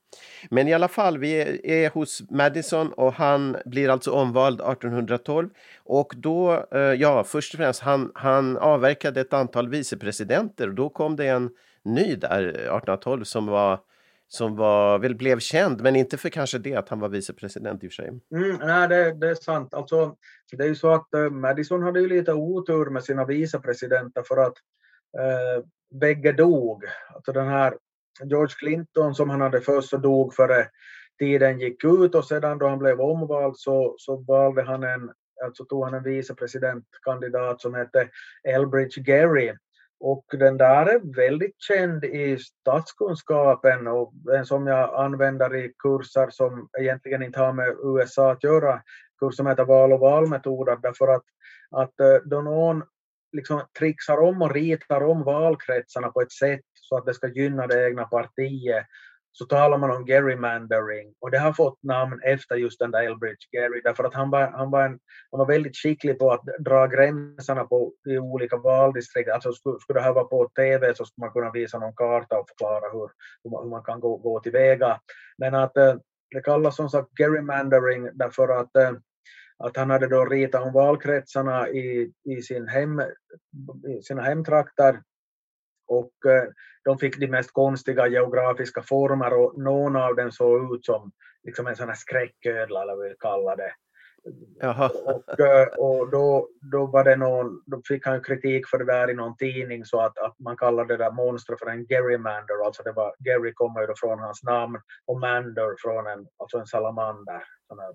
Men i alla fall, vi är hos Madison och han blir alltså omvald 1812 och då, eh, ja, först och främst, han, han avverkade ett antal vicepresidenter och då kom det en ny där 1812 som var som var, väl blev känd, men inte för kanske det att han var vicepresident i och för sig. Mm, nej, det, det är sant. Alltså, det är ju så att eh, Madison hade ju lite otur med sina vicepresidenter för att eh, bägge dog. Alltså den här George Clinton som han hade först så dog före tiden gick ut och sedan då han blev omvald så, så valde han en, alltså tog han en vicepresidentkandidat som hette Elbridge Gerry och den där är väldigt känd i statskunskapen och en som jag använder i kurser som egentligen inte har med USA att göra, kurs som heter val och valmetoder, därför att, att eh, då någon liksom trixar om och ritar om valkretsarna på ett sätt så att det ska gynna det egna partiet så talar man om gerrymandering och det har fått namn efter just den där Elbridge Gerry därför att han var, han var, en, han var väldigt skicklig på att dra gränserna på i olika valdistrikt. Alltså skulle, skulle det här vara på TV så skulle man kunna visa någon karta och förklara hur, hur, man, hur man kan gå, gå tillväga. Men att eh, det kallas som sagt gerrymandering därför att eh, att han hade då ritat om valkretsarna i, i, sin hem, i sina hemtrakter och eh, de fick de mest konstiga geografiska former och någon av dem såg ut som liksom en sån här skräcködla eller vad vi kallar det. Jaha. Och, eh, och då, då, var det någon, då fick han kritik för det där i någon tidning så att, att man kallade det där monstret för en gerrymander, alltså det var, Gary kommer ju då från hans namn och mander från en, alltså en salamander, sån här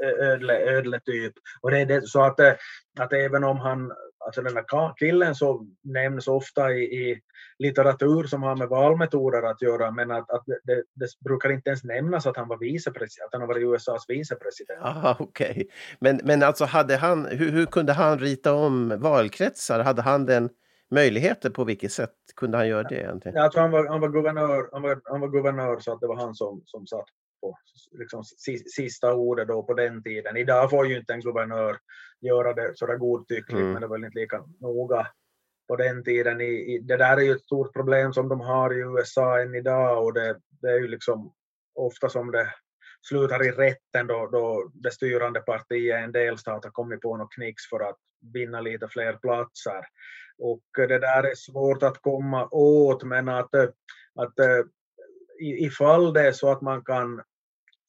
ödle, ödle typ. Och det är det, så att, eh, att även om han Alltså den här killen så nämns ofta i, i, litteratur som har med valmetoder att göra, men att, att det, det, brukar inte ens nämnas att han var vicepresident, att han varit USAs vicepresident. Aha, okej. Okay. Men, men alltså hade han, hur, hur kunde han rita om valkretsar? Hade han den möjligheter på vilket sätt kunde han göra det egentligen? Jag tror han var, han var guvernör, han var, han var guvernör så att det var han som, som satt på liksom, sista ordet då på den tiden. Idag får ju inte en guvernör göra det sådär godtyckligt, mm. men det var väl inte lika noga på den tiden. I, i, det där är ju ett stort problem som de har i USA än idag och det, det är ju liksom ofta som det slutar i rätten då, då det styrande partiet i en delstat har kommit på något knix för att vinna lite fler platser. Och det där är svårt att komma åt, men att, att ifall det är så att man kan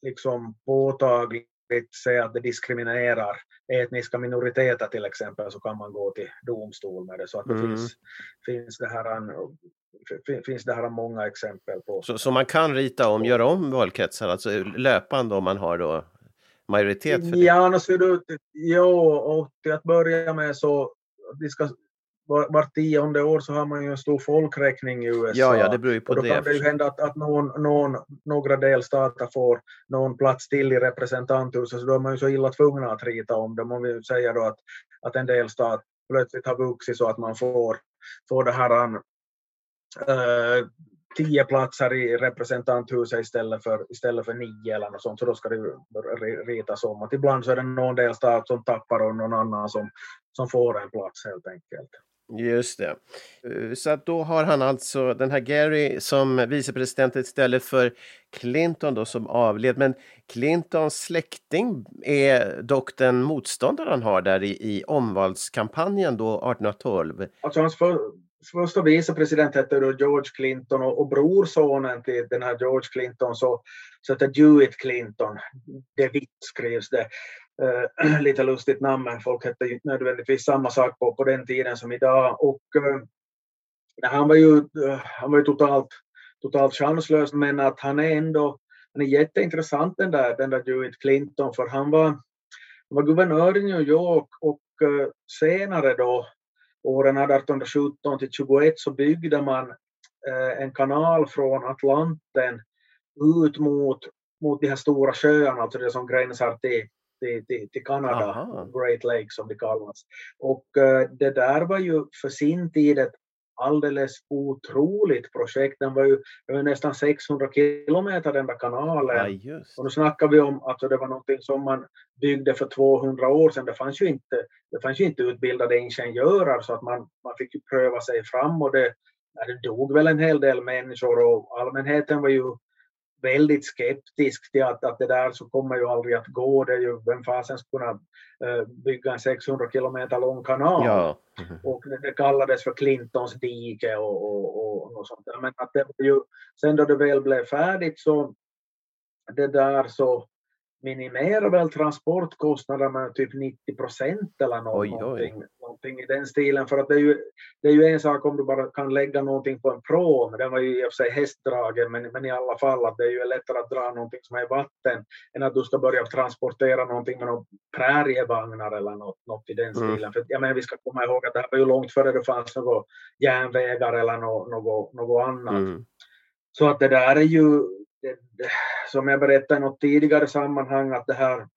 liksom påtagligt säga att det diskriminerar etniska minoriteter till exempel så kan man gå till domstol med det. Så att det mm. finns, finns, det här, finns det här många exempel på. Så, så man kan rita om, göra om valkretsar, alltså löpande om man har då majoritet för det? Ja, no, ser du, jo, och till att börja med så vi ska var, var tionde år så har man ju en stor folkräkning i USA. Ja, ja det beror ju på och då det. Kan det ju hända att, att någon, någon, några delstater får någon plats till i representanthuset, så då är man ju så illa tvungna att rita om det. Om vi säger då att, att en delstat plötsligt har vuxit så att man får, får det här äh, tio platser i representanthuset istället för, istället för nio eller något sånt, så då ska det ritas om. Att ibland så är det någon delstat som tappar och någon annan som, som får en plats helt enkelt. Just det. Eh, så att då har han alltså den här Gary som vicepresident istället för Clinton då som avled. Men Clintons släkting är dock den motståndare han har där i, i omvalskampanjen då 1812. Alltså hans för, första vicepresident hette då George Clinton och, och brorsonen till den här George Clinton så, så hette Dewitt Clinton. Det vitt skrivs det eh, lite lustigt namn, men folk hette ju nödvändigtvis samma sak på, på den tiden som idag. Och eh, han var ju, eh, han var ju totalt, totalt chanslös, men att han är ändå han är jätteintressant den där, den där Dewitt Clinton, för han var, han var guvernör i New York och eh, senare då åren 1817 till 21 så byggde man eh, en kanal från Atlanten ut mot, mot de här stora sjöarna, alltså det som gränsar till till, till, till Kanada, Aha. Great Lakes som det kallas. Och uh, det där var ju för sin tid ett alldeles otroligt projekt. Den var ju var nästan 600 kilometer den där kanalen. Ja, och nu snackar vi om att alltså, det var någonting som man byggde för 200 år sedan. Det fanns ju inte, det fanns ju inte utbildade ingenjörer så att man, man fick ju pröva sig fram och det, det dog väl en hel del människor och allmänheten var ju väldigt skeptisk till att, att det där så kommer ju aldrig att gå. Det är ju, vem fasen skulle kunna uh, bygga en 600 kilometer lång kanal? Ja. Och det, det kallades för Clintons dike och, och, och, sånt där. Men att det var ju, sen då det väl blev färdigt så det där så minimerar väl transportkostnaderna med typ 90 procent eller nå- Oj, oj. någonting, någonting i den stilen. För att det är, ju, det är ju en sak om du bara kan lägga någonting på en pråm, den var ju i och för sig hästdragen, men, men i alla fall att det är ju lättare att dra någonting som är vatten än att du ska börja transportera någonting med några prärievagnar eller något, något i den Mm. stilen. För jag menar, vi ska komma ihåg att det här var ju långt före det fanns några järnvägar eller något, något, något annat. Mm. Så att det där är ju, det, som jag berättade i något tidigare sammanhang, att det här,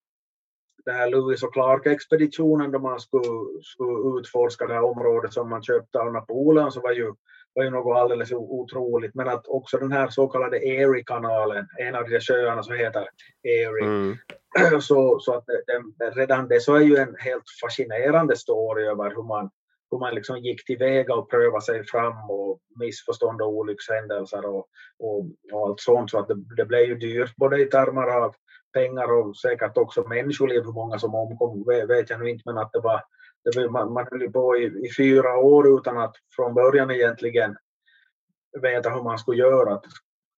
det här Lewis och Clark-expeditionen då man skulle, skulle utforska det här området som man köpte av Napoleon så var ju, var ju något alldeles otroligt. Men att också den här så kallade Erie-kanalen, en av de sjöarna som heter Erie, Mm. så, så att det, det, redan det så är ju en helt fascinerande story över hur man, hur man liksom gick tillväga och prövade sig fram och missförstånd och olyckshändelser och, och, och allt sånt. Så att det, det blev ju dyrt både i termer av pengar och säkert också människoliv. Hur många som omkom vet, jag nu inte men att det var, det var man, man höll ju på i, i fyra år utan att från början egentligen veta hur man skulle göra.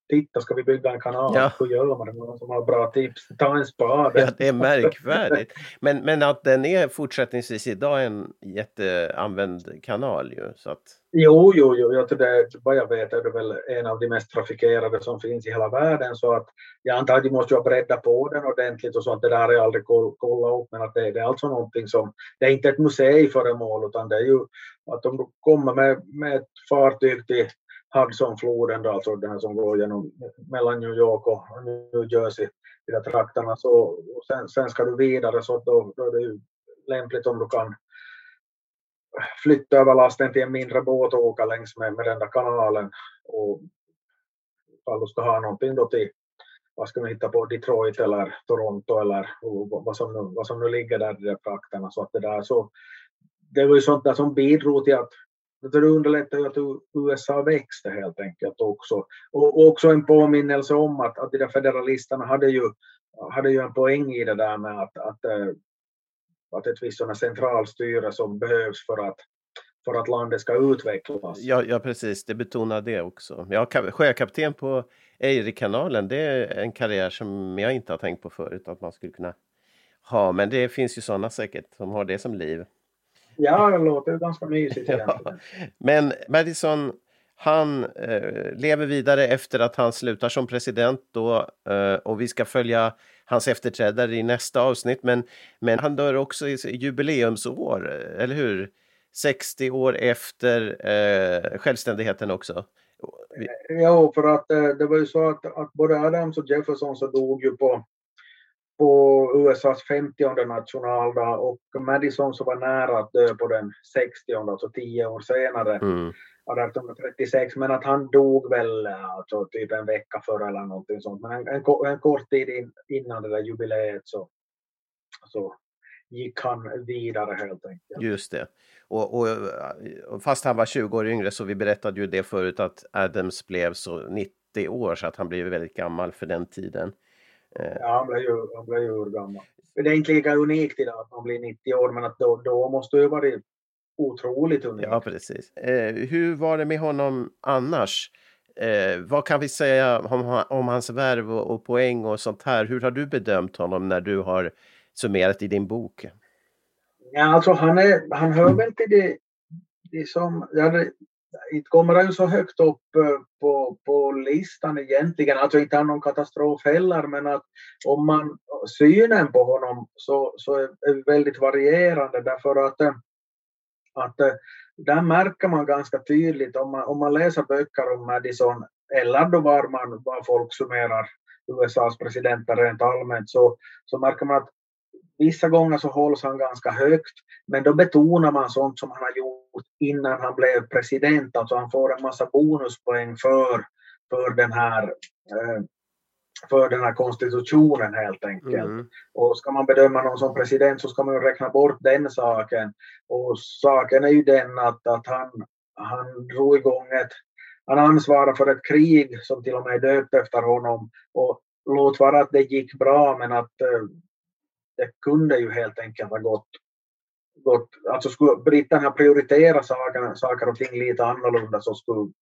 Titta, ska vi bygga en kanal? Ja. Hur gör man det? Någon som har bra tips? Ta en spade. Ja, det är märkvärdigt. Men, men att den är fortsättningsvis idag en jätteanvänd kanal ju. Så att, Jo, jo, jo. Jag tror det, vad jag vet är det väl en av de mest trafikerade som finns i hela världen. Så att jag antar att de måste ju ha breddat på den ordentligt och så att det där har jag aldrig koll, kollat upp. Men att det, det är alltså någonting som, det är inte ett museiföremål utan det är ju att du kommer med, med ett fartyg till Hudsonfloden, då, alltså den här som går genom, mellan New York och New Jersey, i de trakterna, så och sen, sen ska du vidare så då, då är det ju lämpligt om du kan flytta över lasten till en mindre båt och åka längs med, med den där kanalen. Och ifall du ska ha någonting då till, vad ska man hitta på, Detroit eller Toronto eller vad, som nu, vad som nu ligger där i de trakterna. Så att det där så, det var ju sånt där som bidrog till att det underlättar ju att USA växte helt enkelt också. Och, också en påminnelse om att, att de där federalisterna hade ju, hade ju en poäng i det där med att, att, eh, att ett visst centralstyre som behövs för att, för att landet ska utvecklas. ja, ja, precis. Det betonar det också. Ja, sjökapten på Eirikanalen, det är en karriär som jag inte har tänkt på förut att man skulle kunna ha. Men det finns ju sådana säkert som har det som liv. Ja, det låter ju ganska mysigt Ja. Men Madison, han eh, lever vidare efter att han slutar som president då eh, och vi ska följa hans efterträdare i nästa avsnitt. Men, men han dör också i jubileumsår, eh, eller hur? 60 år efter eh, självständigheten också. Vi- Jo, för att eh, det var ju så att, att både Adams och Jefferson så dog ju på, på USAs 50 nationaldag och Madison så var nära att dö på den 60 alltså tio år senare, Mm. 1836, men att han dog väl alltså, typ en vecka före eller någonting sånt. Men en, en, en kort tid in, innan det där jubileet så, så gick han vidare helt enkelt. Just det. Och, och, och fast han var 20 år yngre så vi berättade ju det förut att Adams blev så 90 år så att han blev väldigt gammal för den tiden. Ja, han blev ju, han blev ju urgammal. Det är inte lika unikt idag att man blir 90 år, men att då, då måste det ju varit otroligt unikt. Ja, precis. Eh, hur var det med honom annars? Eh, vad kan vi säga om, om hans värv och, och poäng och sånt här? Hur har du bedömt honom när du har summerat i din bok? Ja, alltså han, är, han hör väl till det, det som... Ja, det, inte kommer han ju så högt upp eh, på, på listan egentligen. Alltså inte han någon katastrof heller, men att om man synen på honom så, så är väldigt varierande därför att, eh, att eh, där märker man ganska tydligt om man, om man läser böcker om Madison eller då var man var folk summerar USAs presidenter rent allmänt så, så märker man att vissa gånger så hålls han ganska högt, men då betonar man sånt som han har gjort innan han blev president. Alltså han får en massa bonuspoäng för, för, den, här, eh, för den här konstitutionen helt enkelt. Mm. Och ska man bedöma någon som president så ska man ju räkna bort den saken. Och saken är ju den att, att han, han drog igång ett, han ansvarar för ett krig som till och med är döpt efter honom. Och låt vara att det gick bra, men att eh, det kunde ju helt enkelt ha gått gått, alltså skulle britterna prioritera saker, saker och ting lite annorlunda så skulle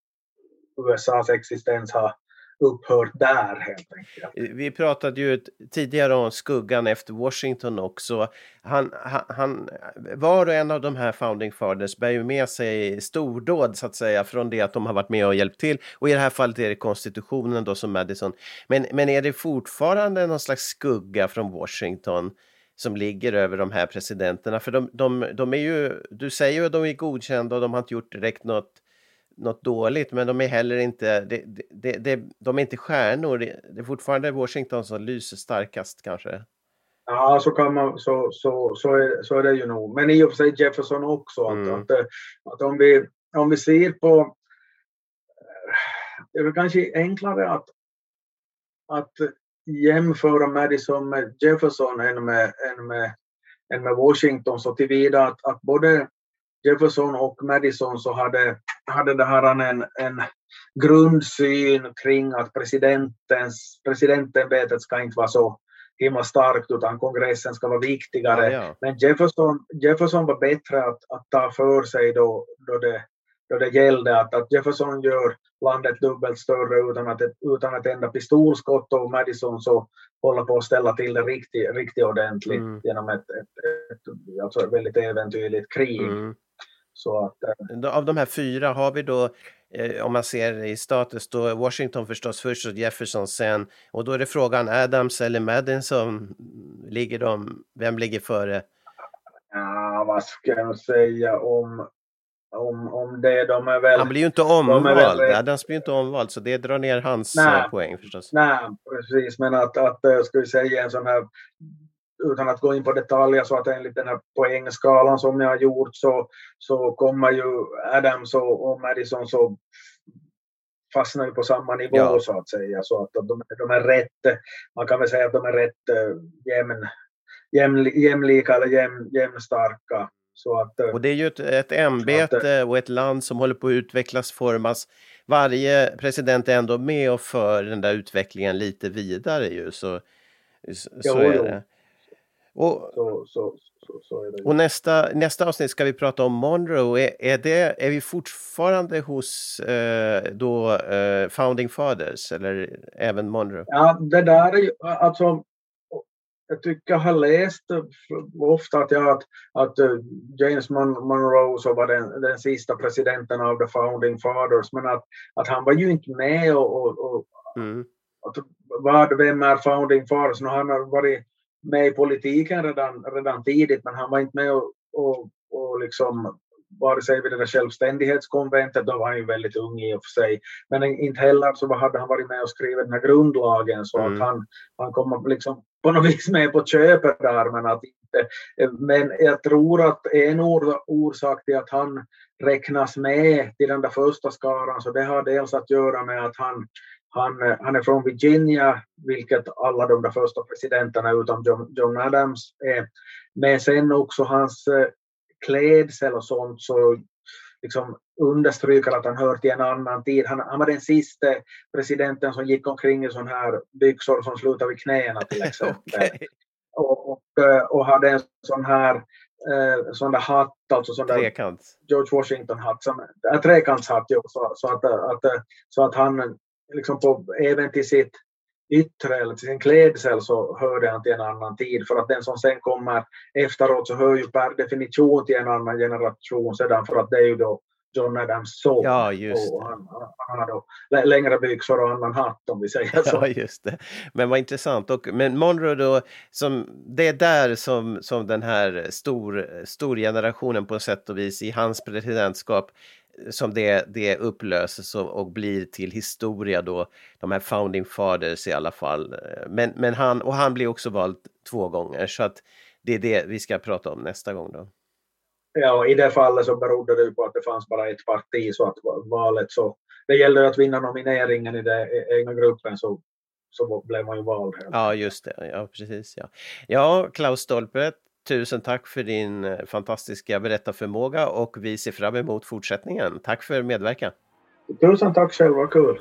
USAs existens ha upphört där helt enkelt. Eh, vi pratade ju tidigare om skuggan efter Washington också. Han, han, han, var och en av de här founding fathers bär ju med sig stordåd så att säga från det att de har varit med och hjälpt till. Och i det här fallet är det konstitutionen då som Madison. Men, men är det fortfarande någon slags skugga från Washington? Som ligger över de här presidenterna. För de, de, de är ju, du säger ju att de är godkända och de har inte gjort direkt något, något dåligt, men de är heller inte, det, det, det, de är inte stjärnor. Det är fortfarande Washington som lyser starkast kanske. Ja, så, kan man, så, så, så, är, så är det ju nog. Men i och för sig Jefferson också. Att, mm. att, att, om, vi, om vi ser på... Det är kanske enklare att, att jämföra Madison med Jefferson än med, än med, än med Washington så tillvida att, att både Jefferson och Madison så hade, hade det här en, en grundsyn kring att presidentens, presidentämbetet ska inte vara så himla starkt utan kongressen ska vara viktigare. Ja, ja. Men Jefferson, Jefferson var bättre att, att ta för sig då, då det då det gällde att, att Jefferson gör landet dubbelt större utan att, utan att ända pistolskott och Madison så håller på att ställa till det riktigt, riktigt ordentligt mm. genom ett, ett, ett, alltså ett väldigt äventyrligt krig. Mm. Så att, äh, Av de här fyra har vi då eh, om man ser i status då Washington förstås först och Jefferson sen och då är det frågan Adams eller Madison ligger de, vem ligger före? Ja, vad ska jag säga om om, om det. De är väl, han blir ju inte omvald. Väl, Adams blir inte omvald så det drar ner hans nej, eh, poäng förstås. Nej, precis. Men att, att eh, ska vi säga en sån här utan att gå in på detaljer så att enligt den här poängskalan som jag har gjort så, så kommer ju Adams och, och Madison så fastnar ju på samma nivå ja. så att säga. Så att de, de är rätt, man kan väl säga att de är rätt jämn, jämn, jämlika eller jämn, jämnstarka. Att, och det är ju ett, ett ämbete att, och ett land som håller på att utvecklas, formas. Varje president är ändå med och för den där utvecklingen lite vidare ju. Så, så, jo, är det. Och, så, så, så, är det. och nästa, nästa avsnitt ska vi prata om Monroe. Är, är, det, är vi fortfarande hos eh, då, eh, Founding Fathers eller även Monroe? Ja, det där är ju, alltså jag tycker jag har läst ofta att, jag, att, att eh, James Monroe så var den, den sista presidenten av the founding fathers, men att, att han var ju inte med och, och, och mm. att, vad, vem är founding fathers? Nu han har varit med i politiken redan, redan tidigt, men han var inte med och, och, och liksom vare sig vid det där självständighetskonventet, då var han ju väldigt ung i och för sig, men inte heller så hade han varit med och skrivit den här grundlagen så mm. att han, han kommer liksom på något vis med på köpet där, men att inte, men jag tror att en orsak till att han räknas med till den där första skaran, så det har dels att göra med att han han, han är från Virginia, vilket alla de där första presidenterna utom John, John Adams är. Men sen också hans eh, klädsel och sånt så liksom understryker att han hör till en annan tid. Han, han var den sista presidenten som gick omkring i sådana här byxor som slutar vid knäna till exempel. okay. och, och, eh, och, hade en sån här eh, sån där hatt, alltså sån där. George Washington-hatt, äh, trekantshatt, jo, så, så, att, att, så att han liksom på, även till sitt yttre eller till sin klädsel så hörde han till en annan tid för att den som sen kommer efteråt så hör ju per definition till en annan generation sedan för att det är ju då John Adams son. Ja, just och han, han har då längre byxor och annan hatt om vi säger så. Ja, just det. Men vad intressant. Och, men Monroe då, som, det är där som, som den här stor, stor generationen på sätt och vis i hans presidentskap som det, det upplöses och, och, blir till historia då, de här founding fathers i alla fall. Men, men han, och han blir också vald två gånger så att det är det vi ska prata om nästa gång då. Ja, i det fallet så berodde det på att det fanns bara ett parti så att valet så det gällde att vinna nomineringen i den egna gruppen så så blev man ju vald. Ja, just det. Ja, precis. Ja, ja Klaus Stolpe, Tusen tack för din eh, fantastiska berättarförmåga och vi ser fram emot fortsättningen. Tack för medverkan. Tusen tack själv, vad kul.